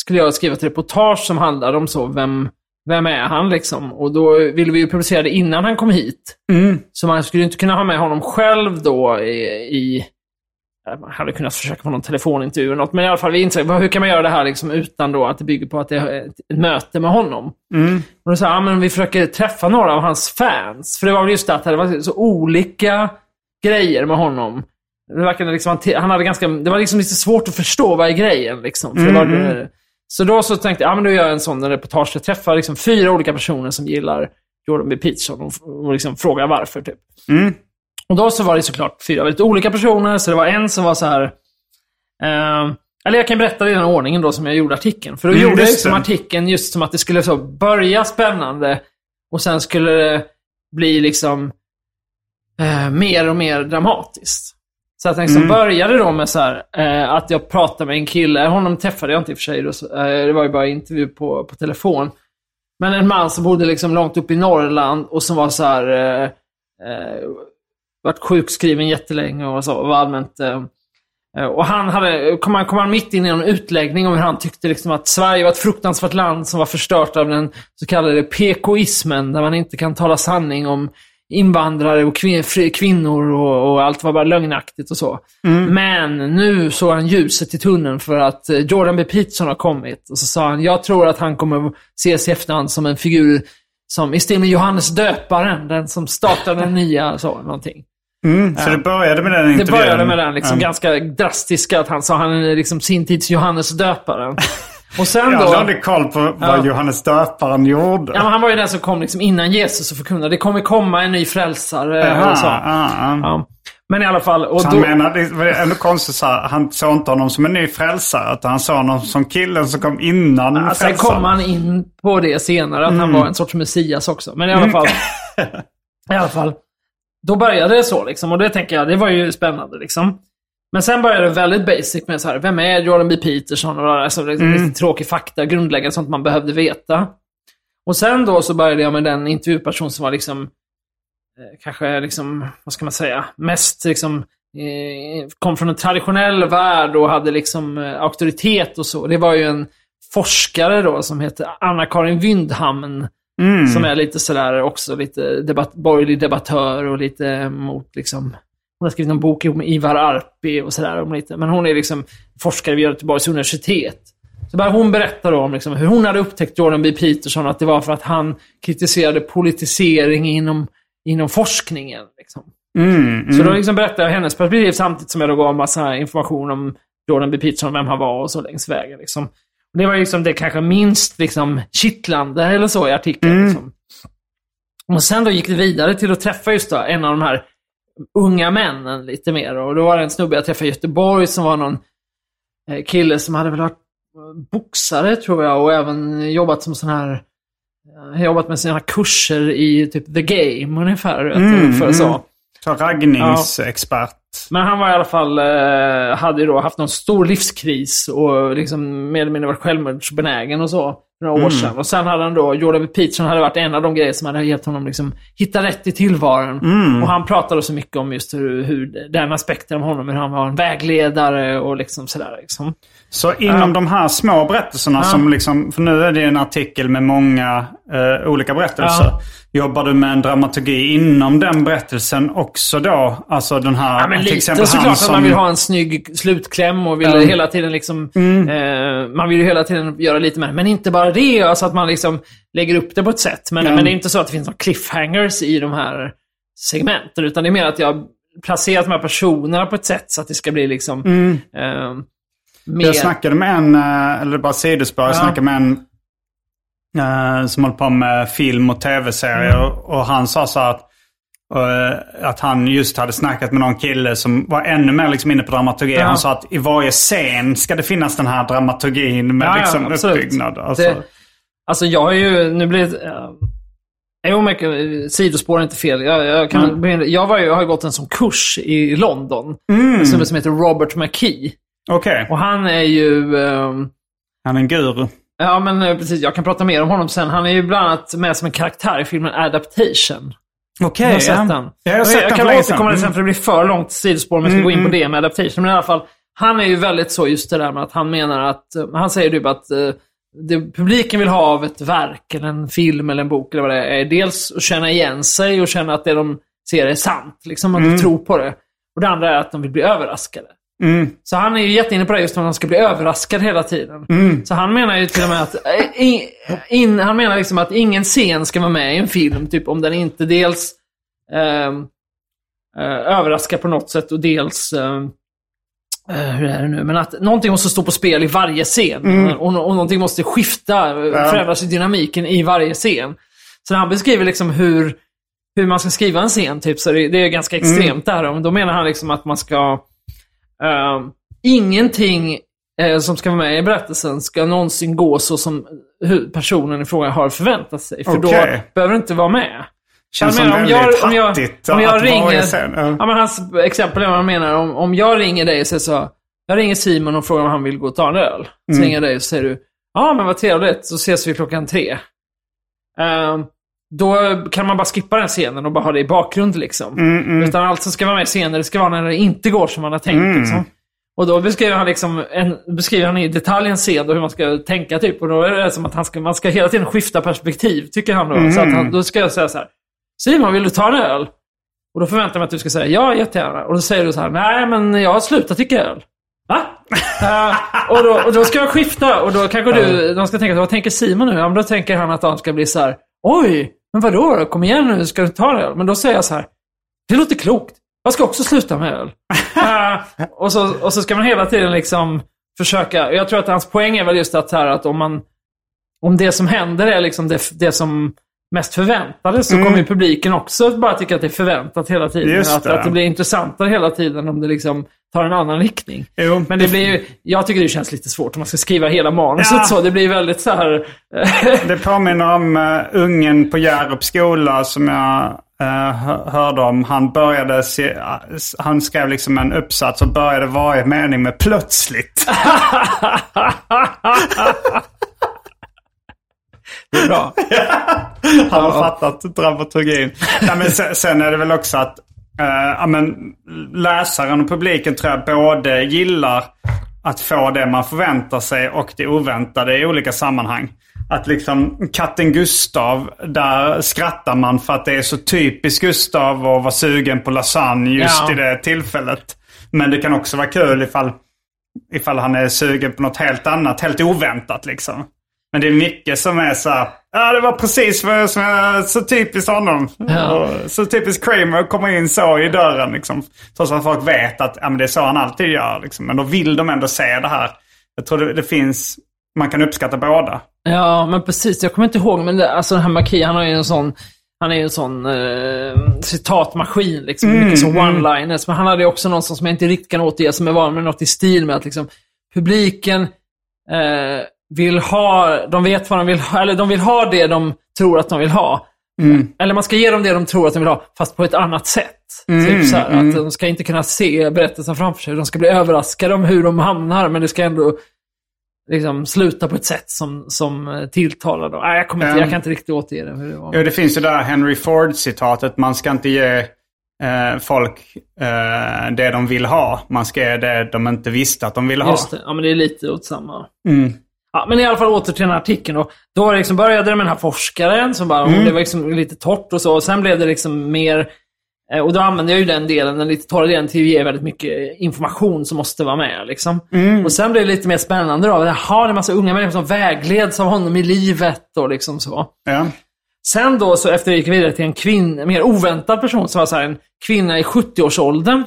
skulle jag skriva ett reportage som handlade om så, vem, vem är han liksom? Och då ville vi ju publicera det innan han kom hit. Mm. Så man skulle inte kunna ha med honom själv då i... i man hade kunnat försöka få någon telefonintervju eller något, men i alla fall vi insåg, hur kan man göra det här liksom utan då att det bygger på att det är ett, möte med honom? Mm. Och då sa ja, men vi försöker träffa några av hans fans. För det var väl just det att det var så olika grejer med honom. Det verkade liksom, han hade ganska, det var liksom lite svårt att förstå vad är grejen. Liksom. Det var, så då så tänkte jag, ja men då gör jag en sån reportage. Jag träffar liksom fyra olika personer som gillar Jordan B. Peterson och, och liksom frågar varför. Typ. Mm. Och då så var det såklart fyra väldigt olika personer. Så det var en som var så här... Eh, eller jag kan berätta i den ordningen då som jag gjorde artikeln. För då Mm, gjorde jag det. artikeln just som att det skulle så börja spännande och sen skulle det bli liksom eh, mer och mer dramatiskt. Så att den liksom började då med så här, eh, att jag pratade med en kille. Honom träffade jag inte i och för sig. Då, så, eh, det var ju bara intervju på, på telefon. Men en man som bodde liksom långt upp i Norrland och som var så här... Varit sjukskriven jättelänge och så, var allmänt... Eh, eh, och han hade, kom han, kom han mitt in i en utläggning om hur han tyckte liksom att Sverige var ett fruktansvärt land som var förstört av den så kallade PKismen, där man inte kan tala sanning om invandrare och kvin kvinnor och, och allt var bara lögnaktigt och så. Men nu såg han ljuset i tunneln för att eh, Jordan B. Peterson har kommit. Och så sa han, jag tror att han kommer ses i efterhand som en figur som i stil med Johannes döparen, den som startade den nya, så, någonting. Mm. Så det började med den Det intervjun? började med den liksom Ja. ganska drastiska, att han sa han är liksom sin tids Johannes döparen. Och sen Jag då... hade aldrig koll på vad Ja. Johannes döparen gjorde. Ja, men han var ju den som kom liksom innan Jesus och förkunnade. Det kommer komma en ny frälsare Jaha, och så. ja, ja. Men i alla fall. Och Så då, han det var ändå konstigt så här, han såg inte honom som en ny frälsare. Utan han såg honom som killen som kom innan Ja, sen kom han in på det senare, att Mm. han var en sorts Messias också. Men i alla fall. I alla fall. Då började det så liksom. Och det tänker jag, det var ju spännande liksom. Men sen började det väldigt basic med så här, vem är Jordan B. Peterson? Och alltså, Mm. lite tråkig fakta, grundläggande sånt man behövde veta. Och sen då så började jag med den intervjuperson som var liksom, eh, kanske liksom, vad ska man säga, mest liksom, eh, kom från en traditionell värld och hade liksom eh, auktoritet och så. Det var ju en forskare då som heter Anna-Karin Wyndhamn. Mm. Som är lite sådär också lite debatt, borgerlig debattör och lite mot liksom... Hon har skrivit en bok om Ivar Arpi och sådär. om lite- Men hon är liksom forskare vid Göteborgs universitet. Så börjar hon berätta då om liksom hur hon hade upptäckt Jordan B. Peterson, att det var för att han kritiserade politisering inom, inom forskningen. Liksom. Mm, Så då liksom berättade jag hennes perspektiv samtidigt som jag då gav en massa information om Jordan B. Peterson, vem han var och så längs vägen. Liksom. Det var liksom det kanske minst liksom, kittlande eller så i artikeln. Liksom. Och sen då gick det vidare till att träffa just då en av de här unga männen lite mer. Och då var det en snubbe jag träffade i Göteborg som var någon eh, kille som hade väl varit boxare tror jag och även jobbat som sån här eh, jobbat med sina kurser i typ The Game ungefär. Mm, för så. Så raggningsexpert. Men han var i alla fall, eh, hade ju då haft någon stor livskris och liksom mer eller mindre varit självmordsbenägen och så. För några år sedan. Och sen hade han då, Jordan. Peterson hade varit en av de grejer som hade hjälpt honom liksom hitta rätt i tillvaron. Och han pratade så mycket om just hur, hur den aspekten av honom, hur han var en vägledare och liksom sådär. Liksom. Så inom de här små berättelserna som liksom, för nu är det en artikel med många eh, olika berättelser. Jobbar du med en dramaturgi inom den berättelsen också då? Alltså den här, Ja, men till lite exempel såklart han att som... man vill ha en snygg slutkläm och vill Ja. hela tiden liksom... Eh, man vill ju hela tiden göra lite mer. Men inte bara det, alltså att man liksom lägger upp det på ett sätt. Men, Ja. men det är inte så att det finns några cliffhangers i de här segmenten. Utan det är mer att jag har placerat de här personerna på ett sätt så att det ska bli liksom... Eh, mer... Jag snackade med en, eh, eller bara sidospår, jag Ja. snackade med en eh, som håller på med film och tv-serier. Mm. Och han sa så här att, att han just hade snackat med någon kille som var ännu mer liksom inne på dramaturgi. Ja. Han sa att i varje scen ska det finnas den här dramaturgin med Ja, ja, liksom absolut. uppbyggnad. Alltså. Det, alltså jag har ju, nu blir det... Jo, men eh, sidospår är inte fel. Jag, jag, kan, Mm. jag, var ju, jag har ju gått en sån kurs i London. En snubbe som heter Robert McKee. Okej, Och han är ju... ehm, han är en guru. ja, men eh, precis. Jag kan prata mer om honom sen. Han är ju bland annat med som en karaktär i filmen Adaptation. Okej, Jag har sett den. Ja, jag har sett jag den kan återkomma till sen för det blir för långt sidospår om jag ska gå in på det med Adaptation. Men i alla fall, han är ju väldigt så just det där med att han menar att... eh, Han säger typ att eh, det publiken vill ha av ett verk, eller en film eller en bok eller vad det är, dels att känna igen sig och känna att det de ser är sant. Liksom att de tror på det. Och det andra är att de vill bli överraskade. Så han är ju jätteinne på det just att man ska bli överraskad hela tiden. Så han menar ju till och med att... eh, i- In, han menar liksom att ingen scen ska vara med i en film, typ om den inte dels ehm, eh, överraskar på något sätt och dels... ehm, eh, hur är det nu? Men att någonting måste stå på spel i varje scen. Och, och någonting måste skifta, eh, förändras i dynamiken i varje scen. Så när han beskriver liksom hur, hur man ska skriva en scen, typ, så det, det är ganska extremt där. Och Då menar han liksom att man ska... ehm, ingenting eh, som ska vara med i berättelsen ska någonsin gå så som personen i fråga har förväntat sig. För då Okej. behöver det inte vara med. Känns Jag som menar, om jag, om jag att varje ringer... ja. Ja, men hans exempel är vad han menar. Om, om jag ringer dig och säger så. Jag ringer Simon och frågar om han vill gå och ta en öl. Så Mm. ringer jag dig och säger du. Ja, men vad trevligt. Så ses vi klockan tre. Ehm, då kan man bara skippa den scenen och bara ha det i bakgrund liksom. Mm, Utan allt som ska vara med i scenen, det ska vara när det inte går som man har tänkt. Mm. Liksom. Och då beskriver han, liksom en, beskriver han i detalj en scen och hur man ska tänka. Typ. Och då är det som att han ska, man ska hela tiden skifta perspektiv, tycker han då. Så att han, då ska jag säga så här. Simon, vill du ta en öl? Och då förväntar jag mig att du ska säga ja, jättegärna. Och då säger du så här, nej men jag har slutat dricka öl. Va? Eh, och, då, och då ska jag skifta och då kanske du, de ska tänka, vad tänker Simon nu? Ja, men då tänker han att han ska bli så här, oj, men vadå då? Kom igen nu, ska du ta en öl? Men då säger jag så här, det låter klokt. Jag ska också sluta med öl. Eh, och, så, och så ska man hela tiden liksom försöka, jag tror att hans poäng är väl just att, här, att om man, om det som händer är liksom det, det som mest förväntades så kommer ju publiken också bara tycka att det är förväntat hela tiden. Mm. Att, att det blir intressantare hela tiden om det liksom tar en annan riktning. Jo. Men det blir ju, jag tycker det känns lite svårt om man ska skriva hela manuset Ja. så. Det blir väldigt så här... Det påminner om uh, ungen på Hjärups skola som jag uh, hö- hörde om. Han började se, uh, han skrev liksom en uppsats och började varje mening med plötsligt. det är bra. Han har fattat dramaturgin. Nej, men sen, sen är det väl också att eh, ja, men, läsaren och publiken tror jag både gillar att få det man förväntar sig och det oväntade i olika sammanhang. Att liksom katten Gustav, där skrattar man för att det är så typiskt Gustav att vara sugen på lasagne just Ja. i det tillfället. Men det kan också vara kul ifall, ifall han är sugen på något helt annat, helt oväntat liksom. Men det är mycket som är så här, ja det var precis vad som är så typiskt honom. Ja. Så typiskt Kramer att komma in så i dörren liksom. Trots att folk vet att ja, men det är så han alltid gör liksom. Men då vill de ändå se det här. Jag tror det, det finns, man kan uppskatta båda. Ja, men precis. Jag kommer inte ihåg, men det, alltså den här Maki, han har ju en sån... Han är ju en sån eh, citatmaskin, liksom. Mycket som one-liners. Men han hade också någon som jag inte riktigt kan återge, som är van med något i stil med att liksom, publiken eh, vill ha, de vet vad de vill ha, eller de vill ha det de tror att de vill ha. Eller man ska ge dem det de tror att de vill ha, fast på ett annat sätt. typ så här, Att de ska inte kunna se berättelsen framför sig. De ska bli överraskade om hur de hamnar, men det ska ändå liksom sluta på ett sätt som, som eh, tilltalar dem. Nej, jag, kommer inte, jag kan inte riktigt återge det. Hur det var. Jo, det finns ju det där Henry Ford-citatet. Man ska inte ge eh, folk eh, det de vill ha. Man ska ge det de inte visste att de ville ha. Just det. Ja, men det är lite åt samma. Ja, men i alla fall åter till den här artikeln då. Då liksom började det med den här forskaren som bara, och det var liksom lite torrt och så. Och sen blev det liksom mer, eh, och då använde jag ju den delen, den lite torra delen, till att ge väldigt mycket information som måste vara med. Liksom. Och sen blev det lite mer spännande då. Jaha, det är en massa unga människor som vägleds av honom i livet och liksom så. Ja. Sen då, så efter jag gick vidare till en kvinna, mer oväntad person som var så här, en kvinna i 70-årsåldern.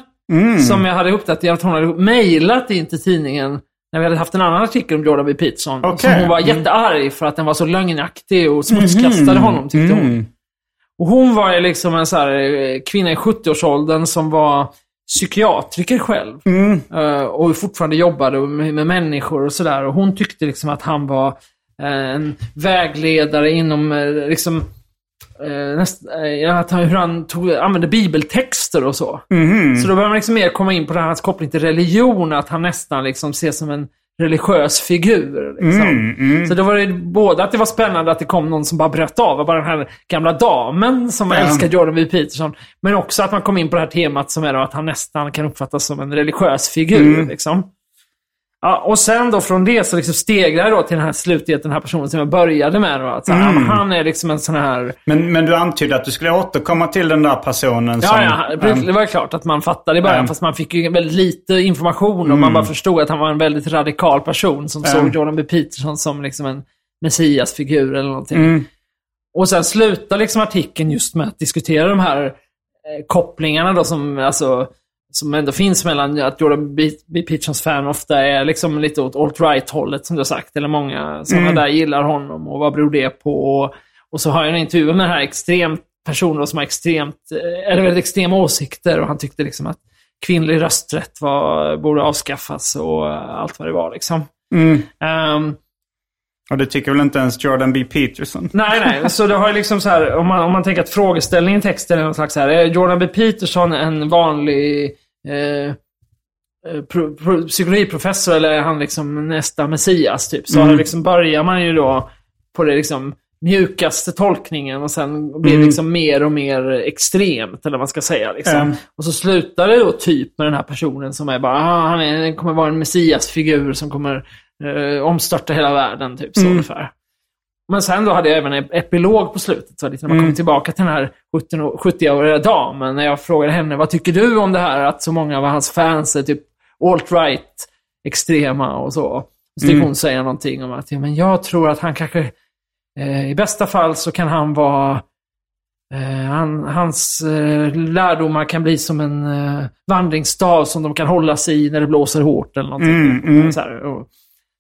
Som jag hade uppdaterat. Hon hade mejlat in till tidningen när vi hade haft en annan artikel om Jordan B. Peterson. Okej. Som hon var jättearg för att den var så lögnaktig och smutskastade honom, tyckte hon. Och hon var ju liksom en så här, eh, kvinna i 70-årsåldern som var psykiatriker själv. Eh, och fortfarande jobbade med, människor och sådär. Och hon tyckte liksom att han var eh, en vägledare inom liksom eh, näst, eh, att han, hur han tog, använde bibeltexter och så. Så då börjar man liksom mer komma in på det här, hans koppling till religion, att han nästan liksom ses som en religiös figur. Liksom. Så det var det både att det var spännande att det kom någon som bara bröt av, bara den här gamla damen som älskar Jordan B. Peterson. Men också att man kom in på det här temat som är att han nästan kan uppfattas som en religiös figur. Liksom. Ja, och sen då från det så liksom stegrar jag då till den här slutligheten, den här personen som jag började med. Då, att så här, ja, men han är liksom en sån här... Men, men du antydde att du skulle återkomma till den där personen som... Ja, ja, det var ju klart att man fattade i början, Mm. fast man fick ju väldigt lite information och man bara förstod att han var en väldigt radikal person som såg Jordan B. Peterson som liksom en messiasfigur eller någonting. Mm. Och sen slutar liksom artikeln just med att diskutera de här eh, kopplingarna då som, alltså, som ändå finns mellan att Jordan B. B. Fan ofta är liksom lite åt alt-right-hållet som du har sagt. Eller många sådana där gillar honom och vad beror det på? Och, och så har jag en intervju med den här extremt personer som har extremt, eh, eller väldigt extrema åsikter och han tyckte liksom att kvinnlig rösträtt var, borde avskaffas och allt vad det var liksom. Ehm, Och det tycker väl inte ens Jordan B. Peterson? Nej, nej. Så det har liksom så här, om man, om man tänker att frågeställningen i texten är någon slags så här, är Jordan B. Peterson en vanlig eh, eh, pro, pro, psykologiprofessor eller är han liksom nästa Messias typ? Så liksom börjar man ju då på det liksom mjukaste tolkningen och sen blir det liksom mer och mer extremt, eller vad man ska säga. Liksom. Mm. Och så slutar det då typ med den här personen som är bara, ah, han är, kommer vara en Messias-figur som kommer eh, omstörta hela världen, typ så ungefär. Men sen då hade jag även en epilog på slutet. Så när man kom tillbaka till den här 17 och- 70-åriga damen. När jag frågade henne, vad tycker du om det här att så många av hans fans är typ alt-right, extrema och så. Så fick hon säga någonting om att, ja, men jag tror att han kanske, eh, i bästa fall så kan han vara Eh, han, hans eh, lärdomar kan bli som en eh, vandringsstav som de kan hålla sig i när det blåser hårt eller någonting. Så, här, och,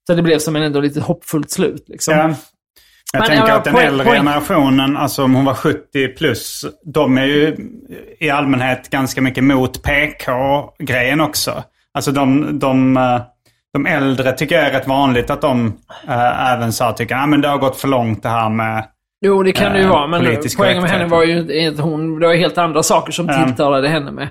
så det blev som en ändå lite hoppfullt slut. Liksom. Ja. Jag Men, tänker ja, att den poäng- äldre poäng. generationen, alltså om hon var 70 plus, de är ju i allmänhet ganska mycket mot PK-grejen också. Alltså de, de, eh, de äldre tycker jag är rätt vanligt att de äh, även sa tycker att men det har gått för långt det här med... Jo, det kan det ju Eh, vara. Men poängen med henne var ju att hon, det var helt andra saker som tilltalade henne med.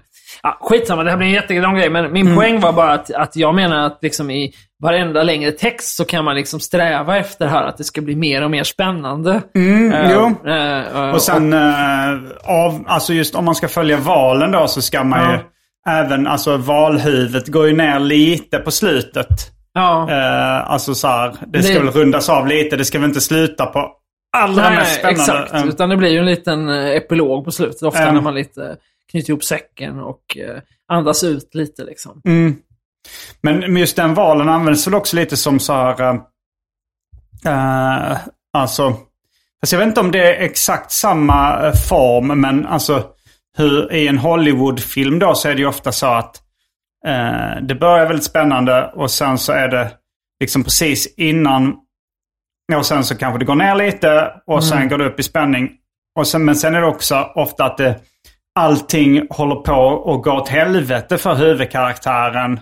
Ja, skitsamma, det här blir en jättelång grej. Men min poäng var bara att, att jag menar att liksom i varenda längre text så kan man liksom sträva efter här att det ska bli mer och mer spännande. Eh, jo. eh, eh, Och sen eh, av, alltså just om man ska följa valen då så ska man ju även, alltså valhuvudet går ju ner lite på slutet. ja. Alltså så här, det ska Det- väl rundas av lite. Det ska väl inte sluta på allra Nej, mest spännande. exakt. Eh, Utan det blir ju en liten epilog på slutet. Ofta Ja. när man lite knyter ihop säcken och eh, andas ut lite liksom. Mm. Men just den valen används väl också lite som så här... eh, alltså... Fast jag vet inte om det är exakt samma form, men alltså hur i en Hollywoodfilm då så är det ju ofta så att eh, det börjar väldigt spännande och sen så är det liksom precis innan och sen så kanske det går ner lite och sen går det upp i spänning. Och sen, men sen är det också ofta att det, allting håller på att gå åt helvete för huvudkaraktären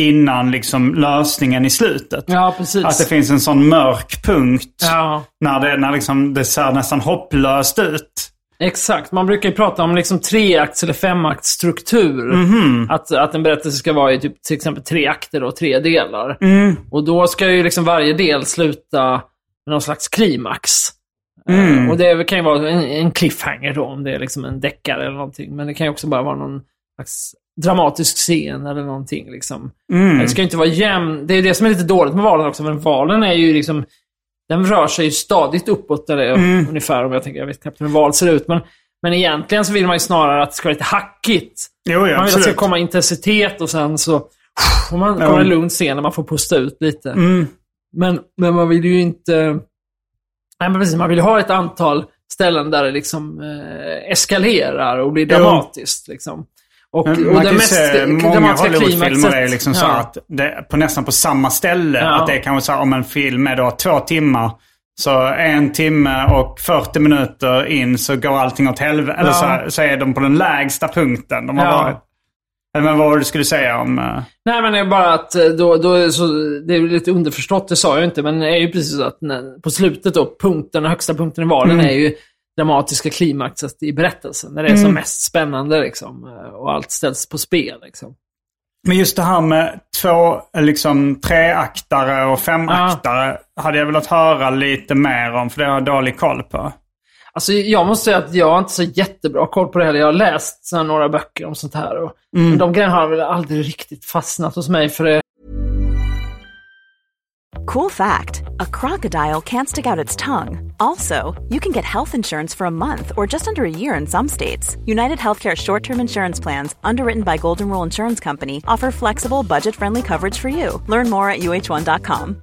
innan liksom lösningen i slutet. Ja, precis. Att det finns en sån mörk punkt Ja, när, det, när liksom det ser nästan hopplöst ut. exakt. Man brukar ju prata om liksom treakts eller femaktsstruktur. Mhm. Att, att en berättelse ska vara i typ, till exempel tre akter och tre delar. Mm. Och då ska ju liksom varje del sluta med någon slags klimax. Mm. Eh, Och det kan ju vara en, en cliffhanger då, om det är liksom en deckare eller någonting. Men det kan ju också bara vara någon slags dramatisk scen eller någonting. Liksom. Mm. Det ska ju inte vara jämn. Det är det som är lite dåligt med valen också, men valen är ju liksom... Den rör sig ju stadigt uppåt, eller Mm. ungefär om jag tänker, jag vet knappt hur en val ser ut. Men, men egentligen så vill man ju snarare att det ska vara lite hackigt. Jo, ja, Man vill att det ska komma intensitet och sen så får man, kommer en lugn scen när man får pusta ut lite. Mm. Men, men man vill ju inte... Nej, men precis. Man vill ha ett antal ställen där det liksom eh, eskalerar och blir dramatiskt. Liksom. Och, Men och man kan mest se, många Hollywoodfilmer är liksom så ja. att det, på nästan på samma ställe. Ja. Att det är kanske så här, om en film är då två timmar. Så en timme och 40 minuter in så går allting åt helvete. Eller Ja. så, så är de på den lägsta punkten de har Ja. varit. Men vad var du skulle säga om... eh, Nej, men det är bara att eh, då, då så, det är lite underförstått, det sa jag inte, men det är ju precis så att när, på slutet då, punkten, högsta punkten i valen Mm. är ju dramatiska klimaxet i berättelsen. När det är Mm. som mest spännande liksom, eh, och allt ställs på spel. Liksom. Men just det här med två, liksom treaktare och femaktare hade jag velat höra lite mer om, för det har jag dålig koll på. Alltså, jag måste säga att jag har inte så jättebra koll på det heller. Jag har läst så några böcker om sånt här. Och, Mm. Men de grejerna har väl aldrig riktigt fastnat hos mig. För det, Cool fact a crocodile can't stick out its tongue. Also, you can get health insurance for a month or just under a year in some states. United Healthcare short term insurance plans, underwritten by Golden Rule Insurance Company, offer flexible, budget friendly coverage for you. Learn more at uh1.com.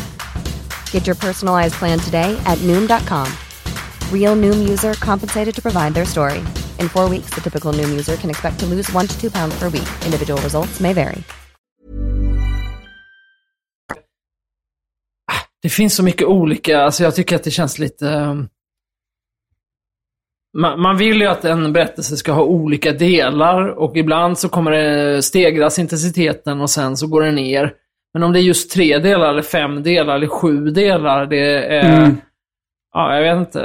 Get your personalized plan today at Noom.com. Real Noom user compensated to provide their story. In four weeks, the typical Noom user can expect to lose one to two pounds per week. Individual results may vary. Ah, det finns så mycket olika, alltså jag tycker att det känns lite... Ehm, man, man vill ju att en berättelse ska ha olika delar och ibland så kommer det stegras intensiteten och sen så går det ner. Men om det är just tre delar, eller fem delar, eller sju delar, det är... Mm. Ja, jag vet inte.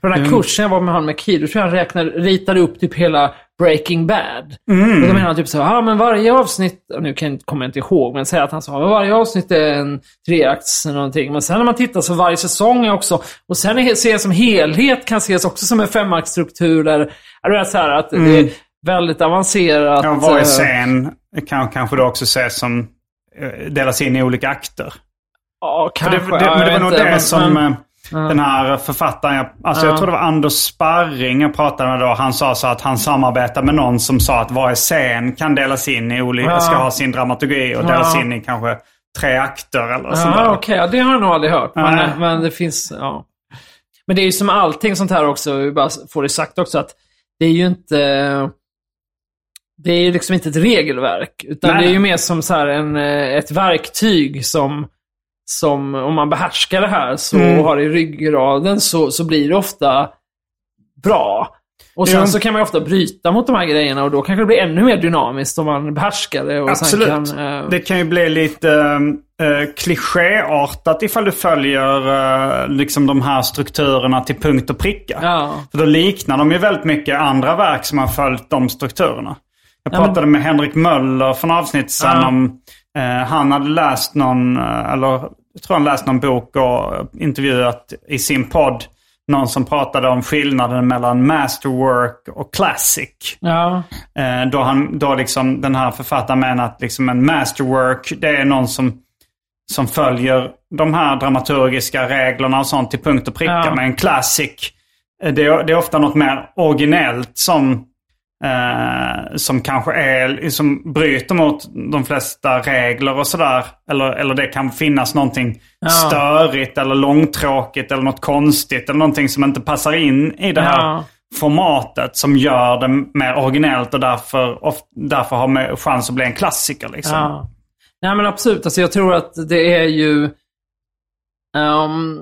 På den här Mm. kursen jag var med han med Kid, då tror jag han räknade, ritade upp typ hela Breaking Bad. Mm. Och då menar han typ så ja ah, men varje avsnitt, och nu kan kommer jag inte ihåg, men säg att han sa att varje avsnitt är en treakts eller någonting. Men sen när man tittar så varje säsong är också, och sen är ses som helhet kan ses också som en femaktsstruktur där, du vet så här att det är väldigt avancerat. Ja, varje eh, scen kan kanske då också ses som... eh, Delas in i olika akter. Ja, det, kanske. det, ja, men det var nog det men- som men- eh, den här författaren, jag, alltså Ja. jag tror det var Anders Sparring jag pratade med då. Han sa så att han samarbetar med någon som sa att varje scen kan delas in i olika, ska ha sin dramaturgi och delas in i kanske tre akter eller sånt där. Ja, okej. Ja, det har jag nog aldrig hört. Men, Nej. men det finns, ja. Men det är ju som allting sånt här också, vi bara får det sagt också, att det är ju inte... Det är ju liksom inte ett regelverk. Utan Nej. det är ju mer som så här en, eh, ett verktyg som, som, om man behärskar det här så, Mm. och har det i ryggraden, så, så blir det ofta bra. Och sen Jo. så kan man ju ofta bryta mot de här grejerna och då kanske det blir ännu mer dynamiskt om man behärskar det. Och Absolut. Kan, eh, Det kan ju bli lite uh, klichéartat ifall du följer eh, liksom de här strukturerna till punkt och pricka. Ja. För då liknar de ju väldigt mycket andra verk som har följt de strukturerna. Jag Ja, men- pratade med Henrik Möller några avsnitt sedan Ja. om eh, han hade läst någon, eh, eller jag tror han läst någon bok och intervjuat i sin podd någon som pratade om skillnaden mellan masterwork och classic. Ja. Eh, då, han, då liksom den här författaren menar att liksom en masterwork det är någon som, som följer de här dramaturgiska reglerna och sånt till punkt och pricka. Ja. Men en classic eh, det är, det är ofta något mer originellt som, eh, som kanske är, som bryter mot de flesta regler och sådär. Eller, eller det kan finnas någonting störigt eller långtråkigt eller något konstigt. Eller någonting som inte passar in i det här Ja. formatet som gör det mer originellt och därför, of, därför har chans att bli en klassiker. Liksom. Ja. Nej men absolut. Alltså, jag tror att det är ju... ehm,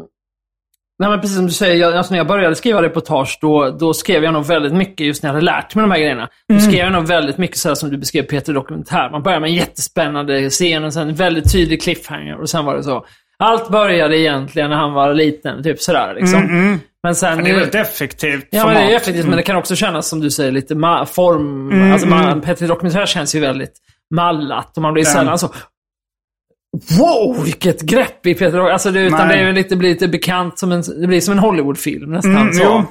nej men precis som du säger, alltså, när jag började skriva reportage då, då skrev jag nog väldigt mycket just när jag hade lärt mig de här grejerna. Då skrev jag nog väldigt mycket så här som du beskrev Peter Dokumentär. Man börjar med en jättespännande scen och sen en väldigt tydlig cliffhanger och sen var det så. Allt började egentligen när han var liten, typ sådär liksom. Men sen... Det är väldigt effektivt Ja, format. men det är effektivt, men det kan också kännas som du säger lite form... alltså, man, Peter Dokumentär känns ju väldigt mallat och man blir sällan så... Wow, vilket grepp i Peter Doc- Alltså det, utan Nej. det är lite, blir lite bekant som en, det blir som en Hollywoodfilm nästan. Mm, så. jo.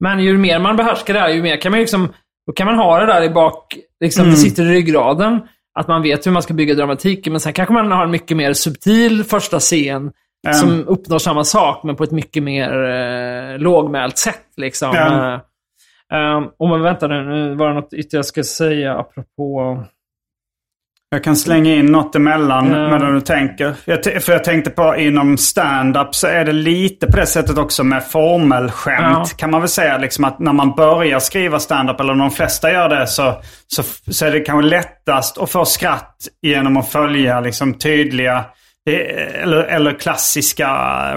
Men ju mer man behärskar det här, ju mer kan man liksom... Då kan man ha det där i bak, liksom, det sitter i ryggraden. Att man vet hur man ska bygga dramatiken, men sen kanske man har en mycket mer subtil första scen som uppnår samma sak, men på ett mycket mer eh, lågmält sätt. Liksom. Eh, Um, och men vänta nu, nu var det något ytterligare jag ska säga apropå... Jag kan slänga in något emellan Ja. medan du tänker. Jag för jag tänkte på inom stand-up så är det lite på det sättet också med formelskämt. Ja. Kan man väl säga liksom att när man börjar skriva stand-up eller de flesta gör det så, så, så är det kanske lättast att få skratt genom att följa liksom tydliga eh, eller, eller klassiska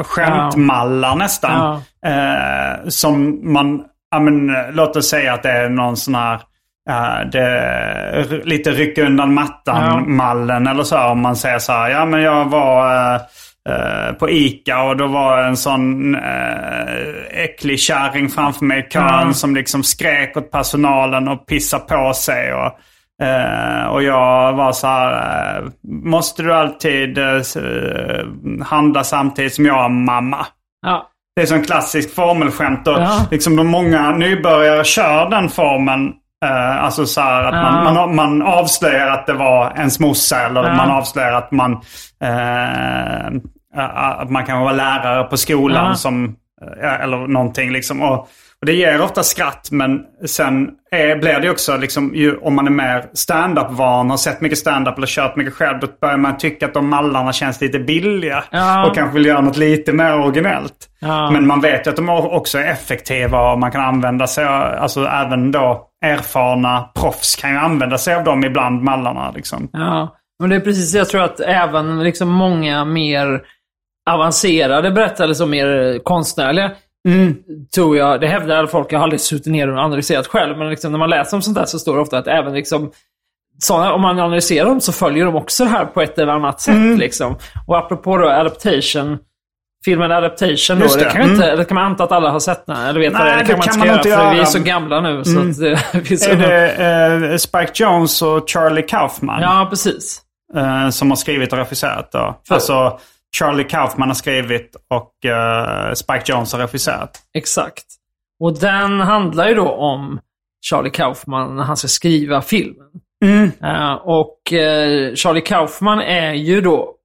skämtmallar nästan. Eh, som man, ja men låt oss säga att det är någon sån här Ja, det lite rycka undan mattan-mallen eller så. Om man säger så här, ja men jag var eh, eh, på ICA och då var en sån eh, äcklig kärring framför mig i kön som liksom skrek åt personalen och pissade på sig. Och, och jag var så här, måste du alltid handla samtidigt som jag mamma? Ja, Det är som en klassisk formelskämt och Ja. liksom de många nybörjare kör den formen. Eh, alltså så att man, man, man avslöjar att det var ens morsa eller Ja. man avslöjar att man, eh, att man kan vara lärare på skolan som, eh, eller någonting liksom. Och, och det ger ofta skratt men sen är, blir det också liksom, ju, om man är mer stand-up-van, har sett mycket stand-up eller kört mycket själv, då börjar man tycka att de mallarna känns lite billiga. Ja. Och kanske vill göra något lite mer originellt. Ja. Men man vet ju att de också är effektiva och man kan använda sig av, alltså även då erfarna proffs kan ju använda sig av dem ibland, mallarna liksom. ja. Men det är precis, jag tror att även liksom många mer avancerade berättare, som mer konstnärliga, tror jag, det hävdar folk, jag har aldrig suttit ner och analyserat själv, men liksom när man läser om sånt där så står det ofta att även liksom såna, om man analyserar dem så följer de också det här på ett eller annat sätt. Mm. Liksom. Och apropå då adaptation, filmen Adaptation då, Just det. det, kan, ju inte, mm. det kan man anta att alla har sett den, eller vet vad det. Nej, Det kan man inte man göra, inte för vi är göra. så gamla nu. Så att det finns Är det eh, Spike Jones och Charlie Kaufman Ja, precis. eh, som har skrivit och regisserat då? Alltså Charlie Kaufman har skrivit och eh, Spike Jones har regisserat. Exakt. Och den handlar ju då om Charlie Kaufman när han ska skriva filmen. Eh, och eh, Charlie Kaufman är ju då...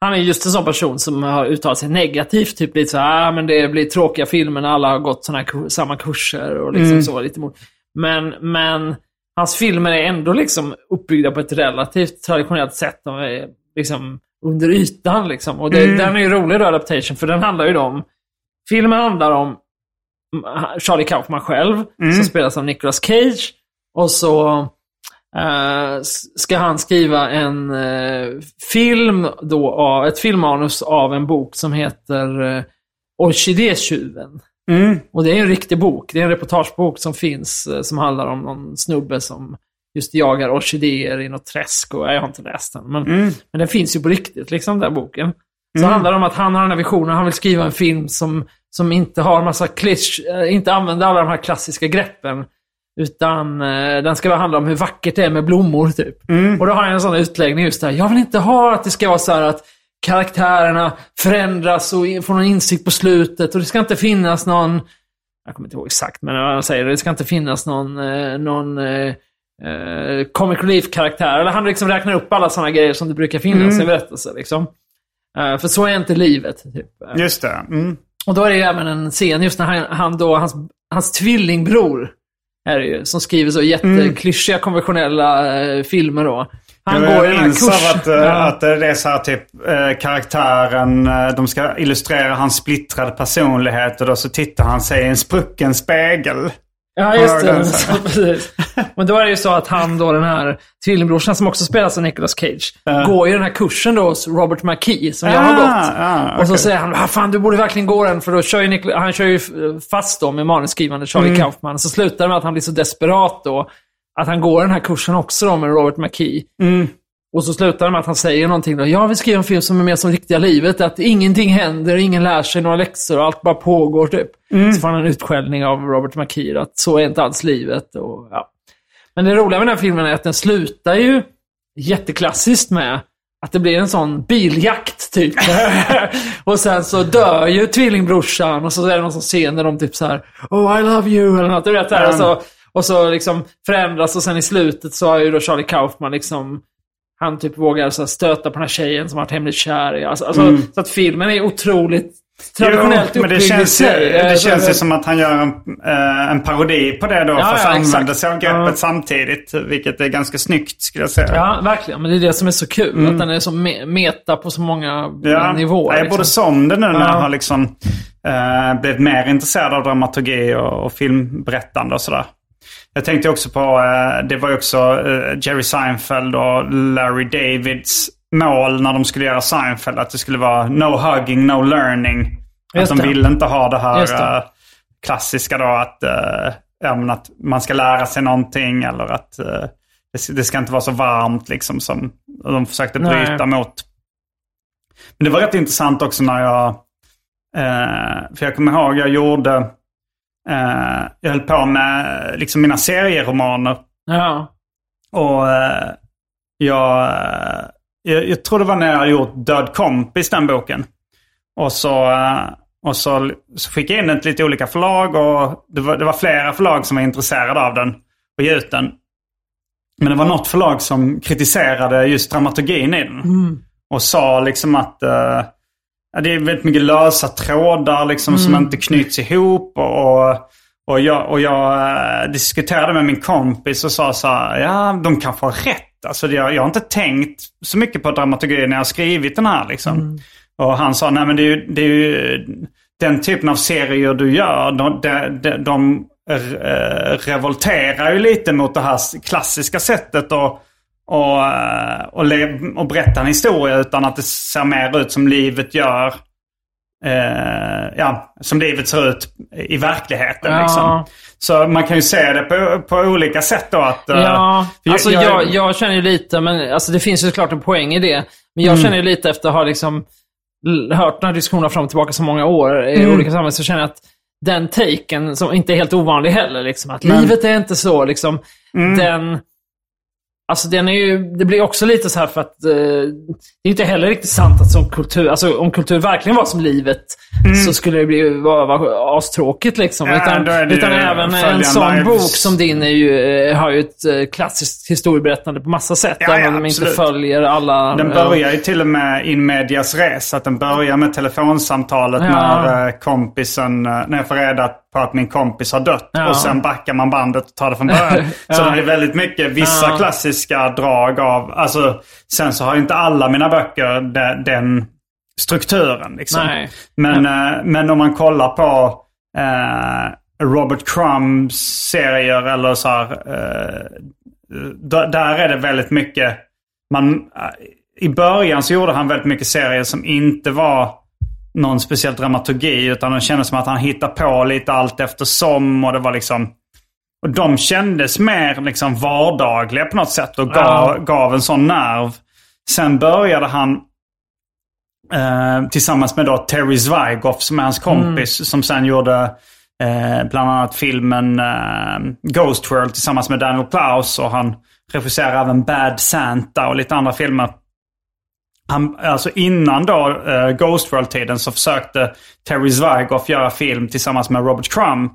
han är just en sån person som har uttalat sig negativt. Typ lite så här, ah, men det blir tråkiga filmer när alla har gått såna här, kur- samma kurser och liksom så. Lite mot. Men, men hans filmer är ändå liksom uppbyggda på ett relativt traditionellt sätt. De är liksom under ytan liksom. Och det, den är ju rolig då, Adaptation, för den handlar ju om... Filmen handlar om Charlie Kaufman själv, som spelas av Nicolas Cage. Och så s- ska han skriva en eh, film då, av, ett filmmanus av en bok som heter uh, Orkidétjuven. Och det är en riktig bok. Det är en reportagebok som finns eh, som handlar om någon snubbe som just jagar orkidéer i något träsk. Och, jag har inte läst den, men, men den finns ju på riktigt, liksom, den boken. Så handlar det om att han har den här visionen, han vill skriva en film som, som inte har massa klisch, eh, inte använder alla de här klassiska greppen. Utan eh, den ska handla om hur vackert det är med blommor, typ. Mm. Och då har jag en sån utläggning just där. Jag vill inte ha att det ska vara så här att karaktärerna förändras och får någon insikt på slutet. Och det ska inte finnas någon... Jag kommer inte ihåg exakt, men jag säger. Det ska inte finnas någon, eh, någon eh, eh, comic relief-karaktär. Eller han liksom räknar upp alla sådana grejer som det brukar finnas Mm. i en berättelse. Liksom. Eh, för så är inte livet. Typ. Eh, Just det. Mm. och då är det ju även en scen just när han, han då, hans, hans tvillingbror, är det ju, som skriver så jätteklyschiga konventionella eh, filmer då. Han jag går i den här kursen. att, eh, Ja. att det är så här typ eh, karaktären, de ska illustrera hans splittrade personlighet och då så tittar han sig i en sprucken spegel. Ja, just det. Så, precis. Men då är det ju så att han då, den här tvillingbrorsan som också spelas av Nicolas Cage, går ju den här kursen då hos Robert McKee som jag har Ah, gått. ah, Och så säger han, ah, fan du borde verkligen gå den, för då kör ju Nicol- han kör ju fast då med manusskrivande Charlie Mm. Kaufman. Så slutar det med att han blir så desperat då, att han går den här kursen också då med Robert McKee. Mm. Och så slutar det med att han säger någonting då. Jag vill skriva en film som är mer som riktiga livet. Att ingenting händer, ingen lär sig några läxor och allt bara pågår typ. Mm. Så får han en utskällning av Robert McKee att så är inte alls livet. Och, ja. Men det roliga med den här filmen är att den slutar ju jätteklassiskt med att det blir en sån biljakt typ. och sen så dör ju tvillingbrorsan och så är det någon sån scen där de typ så här Oh I love you eller något. Du vet, där, och, så, och så liksom förändras och sen i slutet så har ju då Charlie Kaufman liksom han typ vågar så här, stöta på den här tjejen som har varit hemligt kär i. Alltså, alltså, Så att filmen är otroligt traditionellt Jo, men det känns, ju, det så- känns ju som att han gör en, eh, en parodi på det då. Ja, fast ja, använder sig av greppet Ja. samtidigt. Vilket är ganska snyggt skulle jag säga. Ja, verkligen. Men det är det som är så kul. Att den är så me- meta på så många Mm. Ja, nivåer. jag liksom. borde som det nu när Ja. jag har liksom, eh, blivit mer intresserad av dramaturgi och, och filmberättande och sådär. Jag tänkte också på, eh, det var ju också eh, Jerry Seinfeld och Larry Davids mål när de skulle göra Seinfeld. Att det skulle vara no hugging, no learning. Just att de ville inte ha det här det. eh, klassiska då att, att man ska lära sig någonting eller att det, ska- inte vara så varmt liksom som de försökte Nej. bryta mot. Men det var rätt intressant också när jag... För jag kommer ihåg, jag gjorde... Eh, jag höll på med liksom mina serieromaner. Ja. Och eh, jag, eh, jag... Jag tror det var när jag gjort Död kompis, den boken. Och så, och så, så fick jag in den till lite olika förlag och det var, det var flera förlag som var intresserade av den och ge ut den. Men det var något förlag som kritiserade just dramaturgin i den. Och sa liksom att ja, det är väldigt mycket lösa trådar liksom som inte knyts ihop. Och, och, jag, och jag eh, diskuterade med min kompis och sa så här, ja de kanske har rätt. Alltså jag, jag har inte tänkt så mycket på dramaturgi när jag har skrivit den här liksom. Och han sa, nej men det är ju, det är ju den typen av serier du gör, de, de, de, de eh, revolterar ju lite mot det här klassiska sättet att och, eh, och, och berätta en historia utan att det ser mer ut som livet gör. Eh, ja, som livet ser ut i verkligen. Ja. Liksom. Så man kan ju se det på, på olika sätt då. Att, eh, Ja, för alltså jag, jag känner ju lite, men alltså det finns ju såklart en poäng i det. Men jag känner ju lite efter att ha liksom hört den här diskussionen fram och tillbaka så många år i olika sammanhang, så känner jag att den taken, som inte är helt ovanlig heller, liksom, att livet är inte så, liksom, den... Alltså den är ju, det blir också lite så här för att eh, det är inte heller riktigt sant att som kultur, alltså om kultur verkligen var som livet så skulle det bli, vara, vara astråkigt liksom. Ja, utan det utan även en sån lives. bok som din är ju, eh, har ju ett eh, klassiskt historieberättande på massa sätt. Ja, även ja, om de inte följer alla... Den eh, börjar ju till och med in medias res. Att den börjar med telefonsamtalet Ja. när kompisen, när jag får reda på att min kompis har dött. Ja. Och sen backar man bandet och tar det från början. Så Ja. det är väldigt mycket vissa Ja. klassiska drag av, alltså sen så har ju inte alla mina böcker de, den strukturen liksom. Nej. Men, eh, men om man kollar på eh, Robert Crumbs serier eller så här. Eh, där är det väldigt mycket. Man, eh, I början så gjorde han väldigt mycket serier som inte var någon speciell dramaturgi. Utan det kändes som att han hittade på lite allt eftersom. Och det var liksom... Och de kändes mer liksom vardagliga på något sätt och gav, Ja. gav en sån nerv. Sen började han eh, tillsammans med då Terry Zwigoff som är hans kompis. Som sen gjorde eh, bland annat filmen eh, Ghost World tillsammans med Daniel Klaus. Och han regisserar även Bad Santa och lite andra filmer. Han, alltså innan då uh, Ghost World-tiden så försökte Terry Zwigoff göra film tillsammans med Robert Crumb.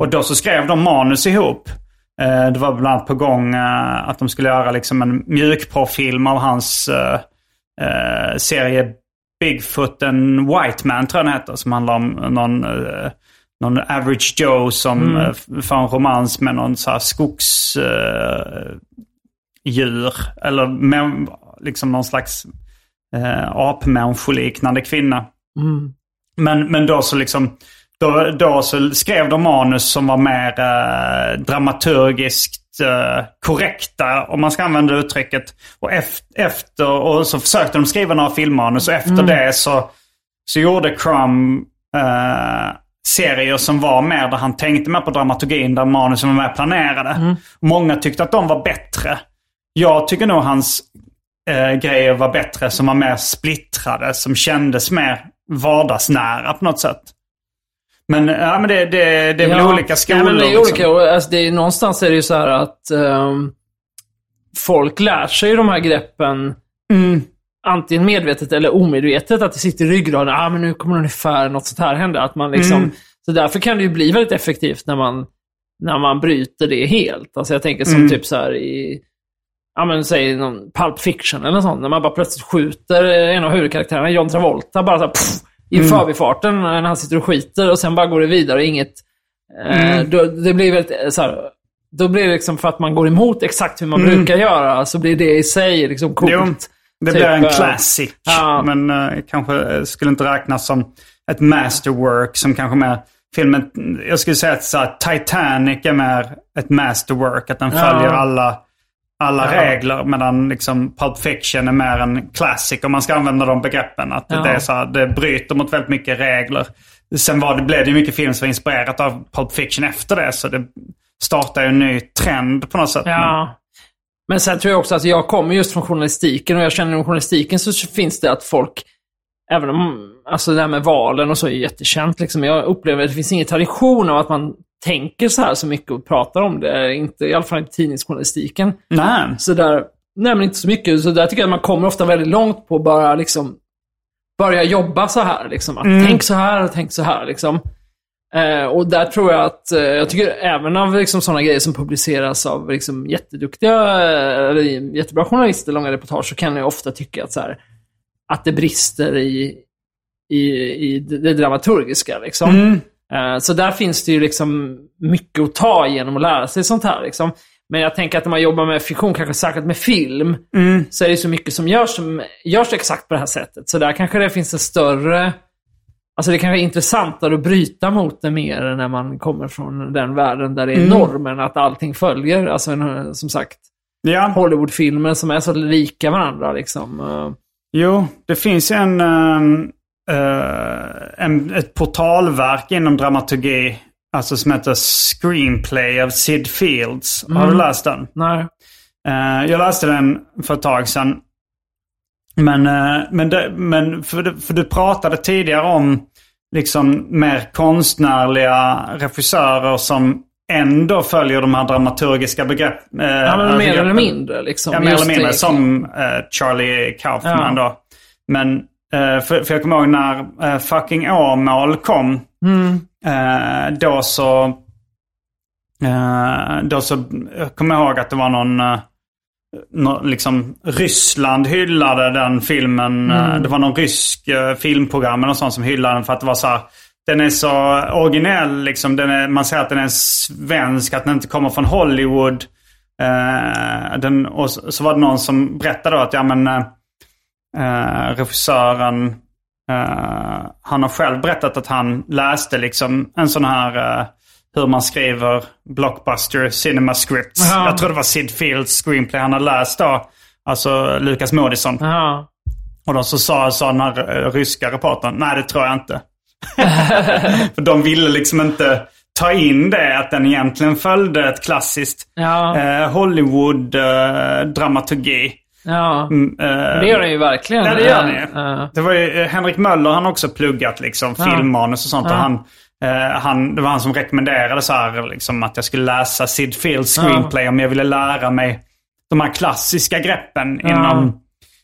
Och då så skrev de manus ihop. Eh, det var bland annat på gång eh, att de skulle göra liksom en mjukporrfilm av hans serie Bigfoot and White Man tror jag den heter. Som handlar om någon, någon average Joe som eh, får en romans med någon så här skogsdjur. eller med, liksom någon slags eh, apmänniskoliknande kvinna. Men, men då så liksom då, då så skrev de manus som var mer eh, dramaturgiskt eh, korrekta, om man ska använda uttrycket. Och efter, och så försökte de skriva några filmmanus och efter det så, så gjorde Crumb eh, serier som var mer där han tänkte mer på dramaturgin, där manusen var mer planerade. Många tyckte att de var bättre. Jag tycker nog hans eh, grejer var bättre som var mer splittrade, som kändes mer vardagsnära på något sätt. Men, ja, men det, det, det är väl olika skolor. Ja, men det är liksom. olika. Och, Alltså, det är, någonstans är det ju så här att ehm, folk lär sig de här greppen Mm. antingen medvetet eller omedvetet. Att det sitter i ryggraden. Ah, men nu kommer ungefär något sånt här hända. Att man liksom, Mm. Så därför kan det ju bli väldigt effektivt när man, när man bryter det helt. Alltså jag tänker som Mm. typ så här i ja men säg någon Pulp Fiction eller något sånt. När man bara plötsligt skjuter en av huvudkaraktärerna, John Travolta, bara så här, pff, i Mm. förbifarten när han sitter och skiter och sen bara går det vidare och inget... Eh, Mm. då, det blir väldigt eh, så här, Då blir det liksom för att man går emot exakt hur man brukar göra, så blir det i sig liksom coolt. Mm. Jo, det Typ, blir en eh, classic. ja. Men eh, kanske eh, skulle inte räknas som ett masterwork som kanske mer filmen, jag skulle säga att så här, Titanic är mer ett masterwork. Att den Ja. följer alla, alla Ja. regler. Medan liksom Pulp Fiction är mer en classic. Om man ska använda de begreppen. Att Ja. det, är så här, det bryter mot väldigt mycket regler. Sen var det, blev det mycket film som var inspirerat av Pulp Fiction efter det. Så det startar ju en ny trend på något sätt. Ja. Men sen tror jag också att jag kommer just från journalistiken och jag känner inom journalistiken så finns det att folk, även om, alltså det här med valen och så är jättekänt liksom. Jag upplever att det finns ingen tradition av att man tänker så här så mycket och pratar om det. Inte, I alla fall inte tidningsjournalistiken. Nej. Så där, nej men inte så mycket. Så där tycker jag att man kommer ofta väldigt långt på att bara liksom börja jobba så här. Liksom. Att Tänk så här och tänk så här. Liksom. Eh, och där tror jag att, eh, jag tycker även av liksom, sådana grejer som publiceras av liksom, jätteduktiga, eh, eller jättebra journalister, långa reportage, så kan jag ofta tycka att, så här, att det brister i, i, i det dramaturgiska. Liksom. Eh, så där finns det ju liksom mycket att ta genom att lära sig sånt här. Liksom. Men jag tänker att när man jobbar med fiktion, kanske särskilt med film, så är det så mycket som görs, som görs exakt på det här sättet. Så där kanske det finns en större... Alltså det kanske är intressantare att bryta mot det mer när man kommer från den världen där det är normen att allting följer. Alltså en, som sagt, Ja. Hollywoodfilmer som är så lika varandra liksom. Eh, Jo, det finns en, ehm, eh, en, ett portalverk inom dramaturgi. Alltså som heter Screenplay av Sid Fields. Har du läst den? Nej. Eh, jag läste den för ett tag sedan. Men, eh, men, det, men för, du- för du pratade tidigare om liksom mer konstnärliga regissörer som ändå följer de här dramaturgiska begreppen. Eh, Ja, men mer eller mindre liksom. Ja, mer eller mindre. det. Som eh, Charlie Kaufman Ja. då. Men eh, för, för jag kommer ihåg när eh, Fucking Åmål kom. Mm. Eh, då så... Då så jag kommer ihåg att det var någon... Nå- liksom Ryssland hyllade den filmen. Mm. Det var någon rysk filmprogram eller sånt som hyllade den för att det var så här. Den är så originell liksom. Den är, man säger att den är svensk, att den inte kommer från Hollywood. Den, och så, så var det någon som berättade då att ja men eh, eh, regissören eh, han har själv berättat att han läste liksom en sån här eh, hur man skriver blockbuster cinema scripts. Jaha. Jag tror det var Sid Fields screenplay han hade läst då. Alltså Lukas Moodysson. Och då så sa, sa den här eh, ryska reportern, nej det tror jag inte. För de ville liksom inte ta in det att den egentligen följde ett klassiskt Ja. eh, Hollywood-dramaturgi. Ja. Mm, eh, Det gör den ju verkligen. Ja, det gör den Eh, ju. eh, Det var ju, eh, Henrik Möller han har också pluggat liksom filmmanus och sånt. Och han, eh, han, det var han som rekommenderade så här, liksom, att jag skulle läsa Sid Fields screenplay om jag ville lära mig de här klassiska greppen inom,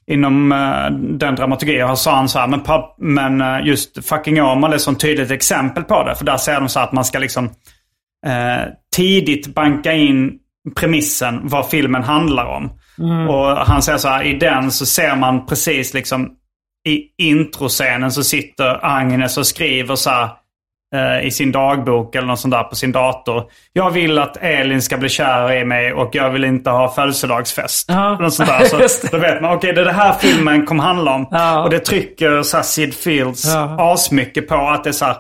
inom eh, den dramaturgin. Och sa han så här, men, pap- men just Fucking Åmål är ett sånt tydligt exempel på det. För där säger de så här att man ska liksom eh, tidigt banka in premissen vad filmen handlar om. Och han säger så här, i den så ser man precis liksom i introscenen så sitter Agnes och skriver så här eh, i sin dagbok eller något sånt där på sin dator. Jag vill att Elin ska bli kär i mig och jag vill inte ha födelsedagsfest. Ja. Något sånt där. Så då vet man, okej det är det här filmen kommer handla om. Ja. Och det trycker så här Sid Fields Ja. asmycket på att det är så här,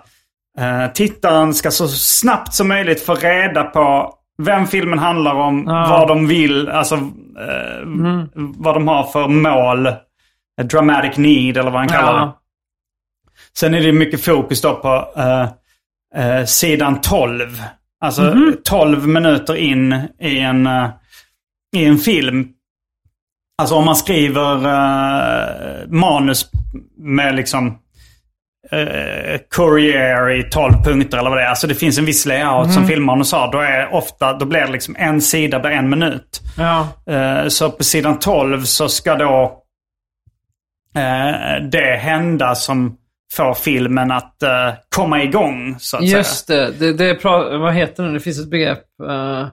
eh, tittaren ska så snabbt som möjligt få reda på vem filmen handlar om, vad de vill, alltså eh, Mm. vad de har för mål. Dramatic need eller vad han kallar det. Ja. Sen är det mycket fokus då på eh, eh, sidan 12. Alltså Mhm. 12 minuter in i en, eh, i en film. Alltså om man skriver eh, manus med liksom eh, Courier i 12 punkter eller vad det är. Alltså det finns en viss layout Mhm. som filmmanus har. Då, är ofta, då blir det liksom en sida blir en minut. Ja. Eh, Så på sidan 12 så ska då eh, det hända som får filmen att eh, komma igång. Så att Just det. det, det pra- vad heter det? Det finns ett begrepp. Uh,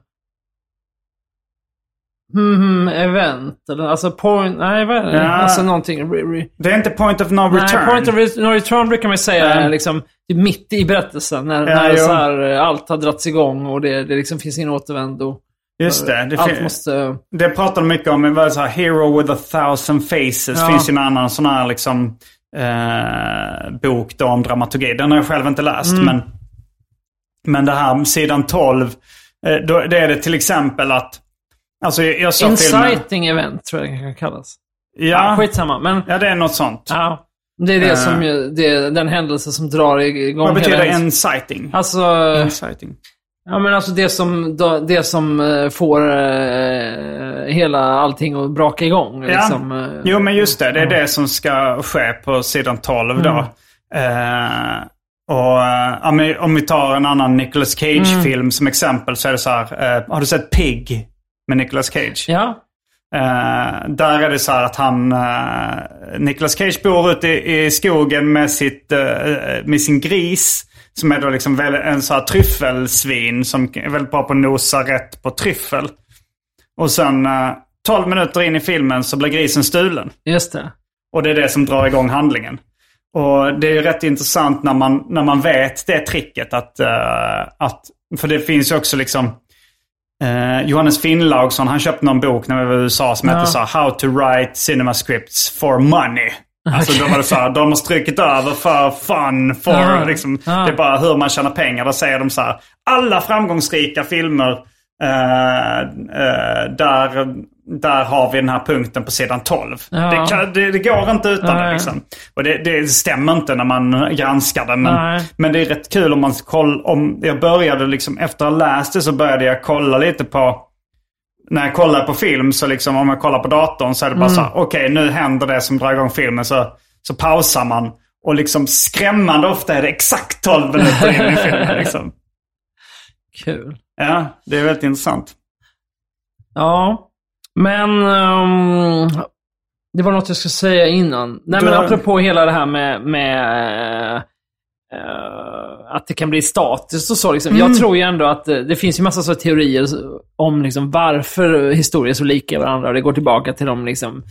hmm, event. Eller, alltså point... Nej, vad är det? Ja. Alltså någonting. Re, re. Det är inte point of no nej, return. point of re- no return brukar man säga Nej. är liksom typ mitt i berättelsen. När, Ja, när så här, eh, allt har dragits igång och det, det liksom finns ingen återvändo. Just det. Det, allt måste... det pratar de mycket om. Det var så här, Hero with a thousand faces. Ja. finns ju en annan sån här liksom, eh, bok då om dramaturgi. Den har jag själv inte läst. Mm. Men, men det här sidan 12. Eh, då, det är det till exempel att... Alltså jag jag såg filmen... Inciting event tror jag det kan kallas. Ja, Ja, skitsamma. Men ja, det är något sånt. ja, det är det Eh. som, ju- det är den händelse som drar igång Vad betyder hela... inciting? Alltså... Inciting. Ja, men alltså det som, det som eh, får eh, hela allting att braka igång. Ja. Liksom, eh, Jo, men just det. Det är det som ska ske på sidan 12 då. Eh, och eh, om vi tar en annan Nicolas Cage-film som exempel så är det så här. eh, har du sett Pig med Nicolas Cage? Ja. Eh, där är det så här att han, uh, Nicolas Cage bor ute i, i skogen med, sitt, eh, med sin gris. Som är då liksom väl, en så här tryffelsvin som är väldigt bra på att nosa rätt på tryffel. Och sen uh, 12 minuter in i filmen så blir grisen stulen. Just det. Och det är det som drar igång handlingen. Och det är ju rätt intressant när man, när man vet det tricket att, att... För det finns ju också liksom... eh, Johannes Finnlaugsson, han köpte någon bok när vi var i USA som hette så How to write cinema scripts for money. Alltså då var det så här, de har strukit över för fun, for Ah. liksom. Ah. Det är bara hur man tjänar pengar. Då säger de så här, alla framgångsrika filmer eh, eh, där, där har vi den här punkten på sidan 12. Ja. Det, kan, det, det går inte utan det Nej. liksom. Och det, det stämmer inte när man granskar det. Men, Nej. men det är rätt kul om man koll, om Jag började liksom, efter att ha läst det så började jag kolla lite på när jag kollar på film så liksom om jag kollar på datorn så är det bara så här, okej nu händer det som drar igång filmen så, så pausar man. Och liksom skrämmande ofta är det exakt 12 minuter in i filmen liksom. Kul. Ja, det är väldigt intressant. Ja. Men... ehm, det var något jag skulle säga innan. Nej, men apropå hela det här med... med eh, att det kan bli statiskt och så. Liksom. Mm. Jag tror ju ändå att det, det finns ju massa så teorier om liksom, varför historier är så lika varandra. Det går tillbaka till de, liksom,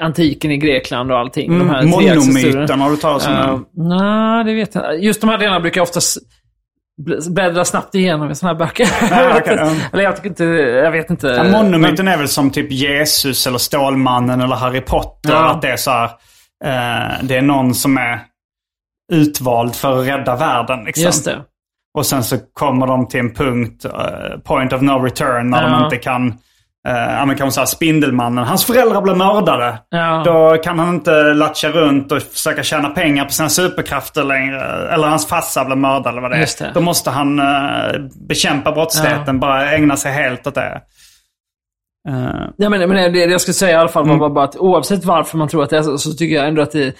antiken i Grekland och allting. Mm. Monomyten, har du talat om Uh? Nej, det vet jag. Just de här delarna brukar jag oftast bl- bläddra snabbt igenom i sådana här böcker. Okej, ja. Eller jag tycker inte, jag vet inte. Ja, monomyten är väl som typ Jesus eller Stålmannen eller Harry Potter. Ja. Att det är så här, eh, det är någon som är utvald för att rädda världen. Liksom. Just det. Och sen så kommer de till en punkt, eh, point of no return, när de Ja. inte kan Uh, ja, men kanske så här, Spindelmannen. Hans föräldrar blev mördade. Ja. Då kan han inte latcha runt och försöka tjäna pengar på sina superkrafter längre. Eller hans farsa blev mördad eller vad det är. Det. Då måste han uh, bekämpa brottsligheten. Bara ägna sig helt åt det. Uh, Ja, men, men det, jag skulle säga i alla fall Mm. var bara att oavsett varför man tror att det är så, så tycker jag ändå att det,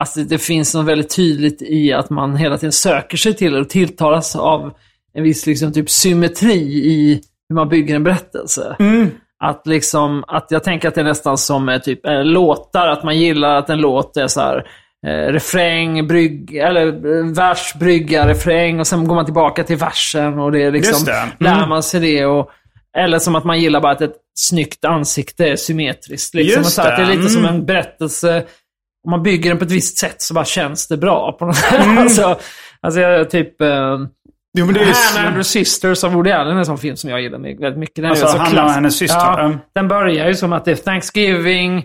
Alltså det finns något väldigt tydligt i att man hela tiden söker sig till och tilltalas av en viss liksom, typ symmetri i hur man bygger en berättelse. Att, liksom, att jag tänker att det är nästan som eh, typ, eh, låtar, att man gillar att en låt är så här, eh, refräng, brygg, eller eh, vers, brygga, refräng och sen går man tillbaka till versen och det är liksom, Just det. Mm. lär man sig det. Och, eller som att man gillar bara att ett snyggt ansikte är symmetriskt. Liksom. Just och så att det är det. lite som Mm. en berättelse. Om man bygger den på ett visst sätt så bara känns det bra. På något sätt. Mm. alltså, alltså jag typ... Eh, Jo, men det är. Hannah and her sisters av Woody Allen är en sån film som jag gillar väldigt mycket. Den Alltså, är så Hannah klass- och hennes syster, Ja, mm. den börjar ju som att det är Thanksgiving.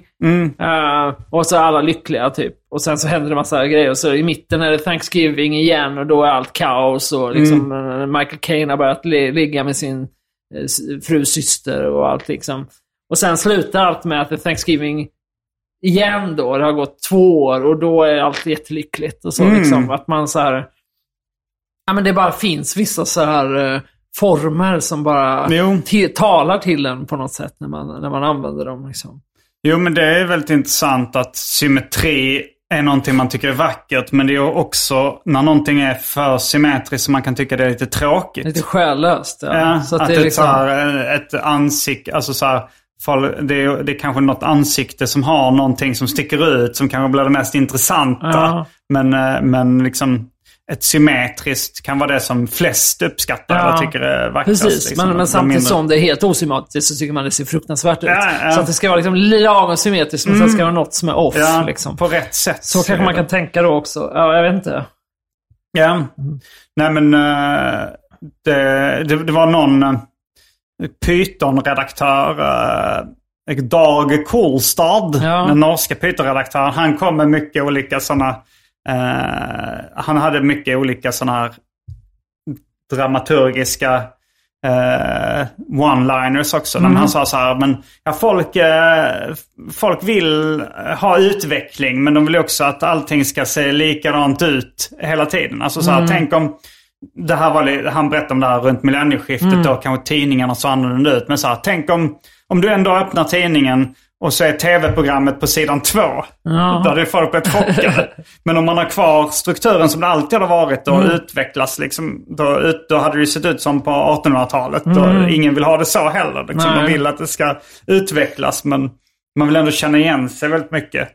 eh, och så är alla lyckliga typ. Och sen så händer det massa grejer. Och så i mitten är det Thanksgiving igen och då är allt kaos. Och liksom eh, Michael Caine har börjat li- ligga med sin s- frus syster och allt liksom. Och sen slutar allt med att det är Thanksgiving igen då. Det har gått två år och då är allt jättelyckligt. Och så liksom att man så här... Ja men det bara finns vissa så här eh, former som bara Jo. talar till en på något sätt när man, när man använder dem. Liksom. Jo, men det är väldigt intressant att symmetri är någonting man tycker är vackert. Men det är också när någonting är för symmetriskt så man kan tycka det är lite tråkigt. Lite själlöst. Ja. Ja, så att, att det är liksom... här, ett ansikte, alltså så här, fall- det, är, det är kanske något ansikte som har någonting som sticker ut som kanske blir det mest intressanta. Ja. Men, eh, men liksom ett symmetriskt kan vara det som flest uppskattar Ja. eller tycker är vackrast. Precis, liksom. men, men samtidigt mindre- som det är helt osymmetriskt så tycker man det ser fruktansvärt ut. Ja, ja. Så att det ska vara liksom lagom symmetriskt, men sen ska det vara något som är off. Ja, liksom. på rätt sätt. Så kanske man kan tänka då också. Ja, jag vet inte. Ja. Nej men eh, det, det, det var någon uh, Python-redaktör, uh, Dag Kolstad, Ja. den norska Python-redaktören. Han kom med mycket olika sådana, han hade mycket olika sådana här dramaturgiska eh, one-liners också. När han sa så här, men ja, folk, eh, folk vill ha utveckling men de vill också att allting ska se likadant ut hela tiden. Alltså så här, tänk om, det här var, han berättade om det här runt millennieskiftet då kanske tidningarna så annorlunda ut. Men så här, tänk om, om du ändå öppnar tidningen och så är tv-programmet på sidan två. Där hade folk blivit chockade. Men om man har kvar strukturen som det alltid har varit och utvecklas liksom. Då, ut, då hade det sett ut som på 1800-talet. Då ingen vill ha det så heller. Liksom. Nej. Man vill att det ska utvecklas men man vill ändå känna igen sig väldigt mycket.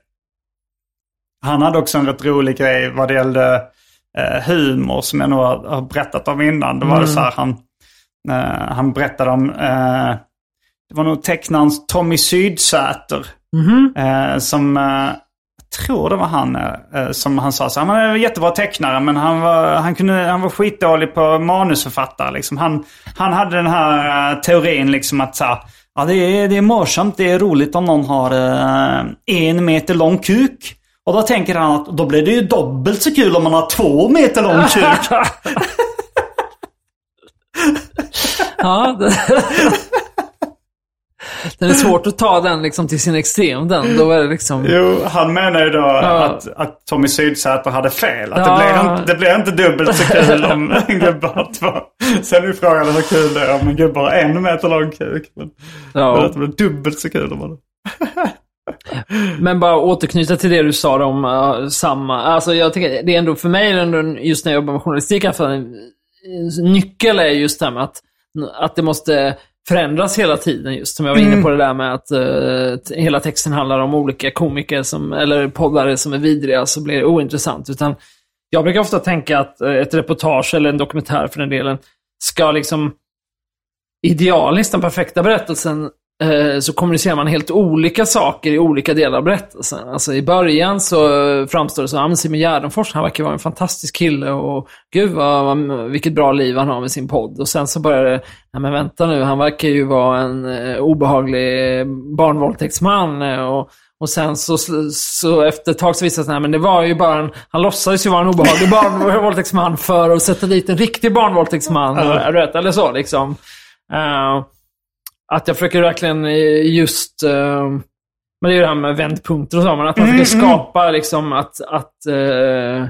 Han hade också en rätt rolig grej vad det gällde eh, humor som jag nog har, har berättat om innan. Det var det så här, han, eh, han berättade om, eh, det var nog tecknaren Tommy Sydsäter. Eh, som, eh, jag tror det var han, eh, som han sa så han är en jättebra tecknare men han var, han kunde, han var skitdålig på manusförfattare. Liksom. Han, han hade den här eh, teorin liksom att så här, ja, det, är, det är morsamt, det är roligt om någon har eh, en meter lång kuk. Och då tänker han att då blir det ju dubbelt så kul om man har två meter lång kuk. Ja. Den är svårt att ta den liksom till sin extrem. Den. Då är det liksom... Jo, han menar ju då att, att Tommy Sydsäter hade fel. Att Ja. det, blir inte, det blir inte dubbelt så kul om en gubbe har två. Sen är frågan hur kul det är om en gubbe har en meter lång kuk. Men, Ja. men att det blir dubbelt så kul om man... Men bara återknyta till det du sa om uh, samma. Alltså jag tycker det är ändå för mig, ändå, just när jag jobbar med journalistik, i alla fall, nyckel är just det här med att, att det måste förändras hela tiden. Just som jag var inne på det där med att uh, hela texten handlar om olika komiker som, eller poddare som är vidriga, så blir det ointressant. Utan jag brukar ofta tänka att eh, ett reportage, eller en dokumentär för den delen, ska liksom idealiskt, den perfekta berättelsen, så kommunicerar man helt olika saker i olika delar av berättelsen. Alltså i början så eh, framstår det som att Simon Gärdenfors, han verkar vara en fantastisk kille och gud vad, vilket bra liv han har med sin podd. Och sen så börjar det, nej men vänta nu, han verkar ju vara en eh, obehaglig barnvåldtäktsman. eh, och och sen så, så efter ett tag så visade det sig att men det var ju bara en, han låtsades ju vara en obehaglig barnvåldtäktsman för att sätta dit en riktig barnvåldtäktsman. eller- eller så liksom. Eh, att jag försöker verkligen just... eh, men det är ju det här med vändpunkter och så, men att man Mm, försöker skapa liksom att, att, eh,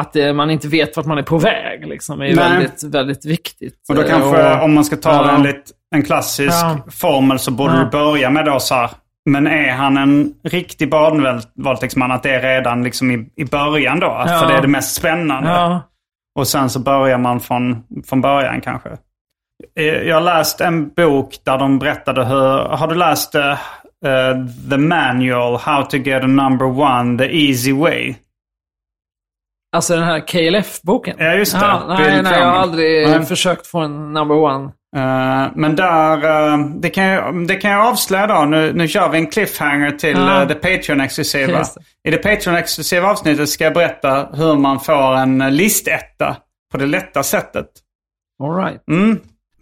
att eh, man inte vet vart man är på väg. Liksom, är ju väldigt, väldigt viktigt. Och då kanske, och- om man ska ta Ja. en, lit, en klassisk Ja. formel så borde Ja. du börja med då så här. Men är han en riktig barnvåldtäktsman, att det är redan liksom i, i början då? Att Ja. För det är det mest spännande. Ja. Och sen så börjar man från, från början kanske. Eh, Jag har läst en bok där de berättade hur... Har du läst eh, The Manual How to get a number one the easy way? Alltså den här KLF-boken? Ja, just det. Ja, nej, nej, jag har aldrig Nej. försökt få en number one. Eh, men där, eh, det, kan jag, det kan jag avslöja då. Nu, nu kör vi en cliffhanger till Ja. eh, det Patreon-exklusiva. I det Patreon-exklusiva avsnittet ska jag berätta hur man får en listetta på det lätta sättet. All right. Mm.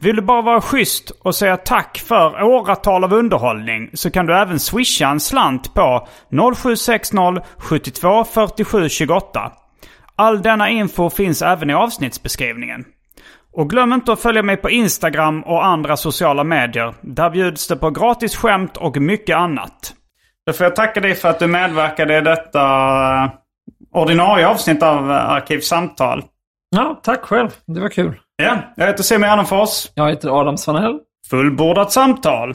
Vill du bara vara schysst och säga tack för åratal av underhållning så kan du även swisha en slant på 0760 72 47 28. All denna info finns även i avsnittsbeskrivningen. Och glöm inte att följa mig på Instagram och andra sociala medier. Där bjuds det på gratis skämt och mycket annat. Då får jag tacka dig för att du medverkade i detta eh, ordinarie avsnitt av eh, Arkivsamtal. Ja, tack själv. Det var kul. Ja, jag heter Simon Gärdenfors. Jag heter Adam Svanell. Fullbordat samtal.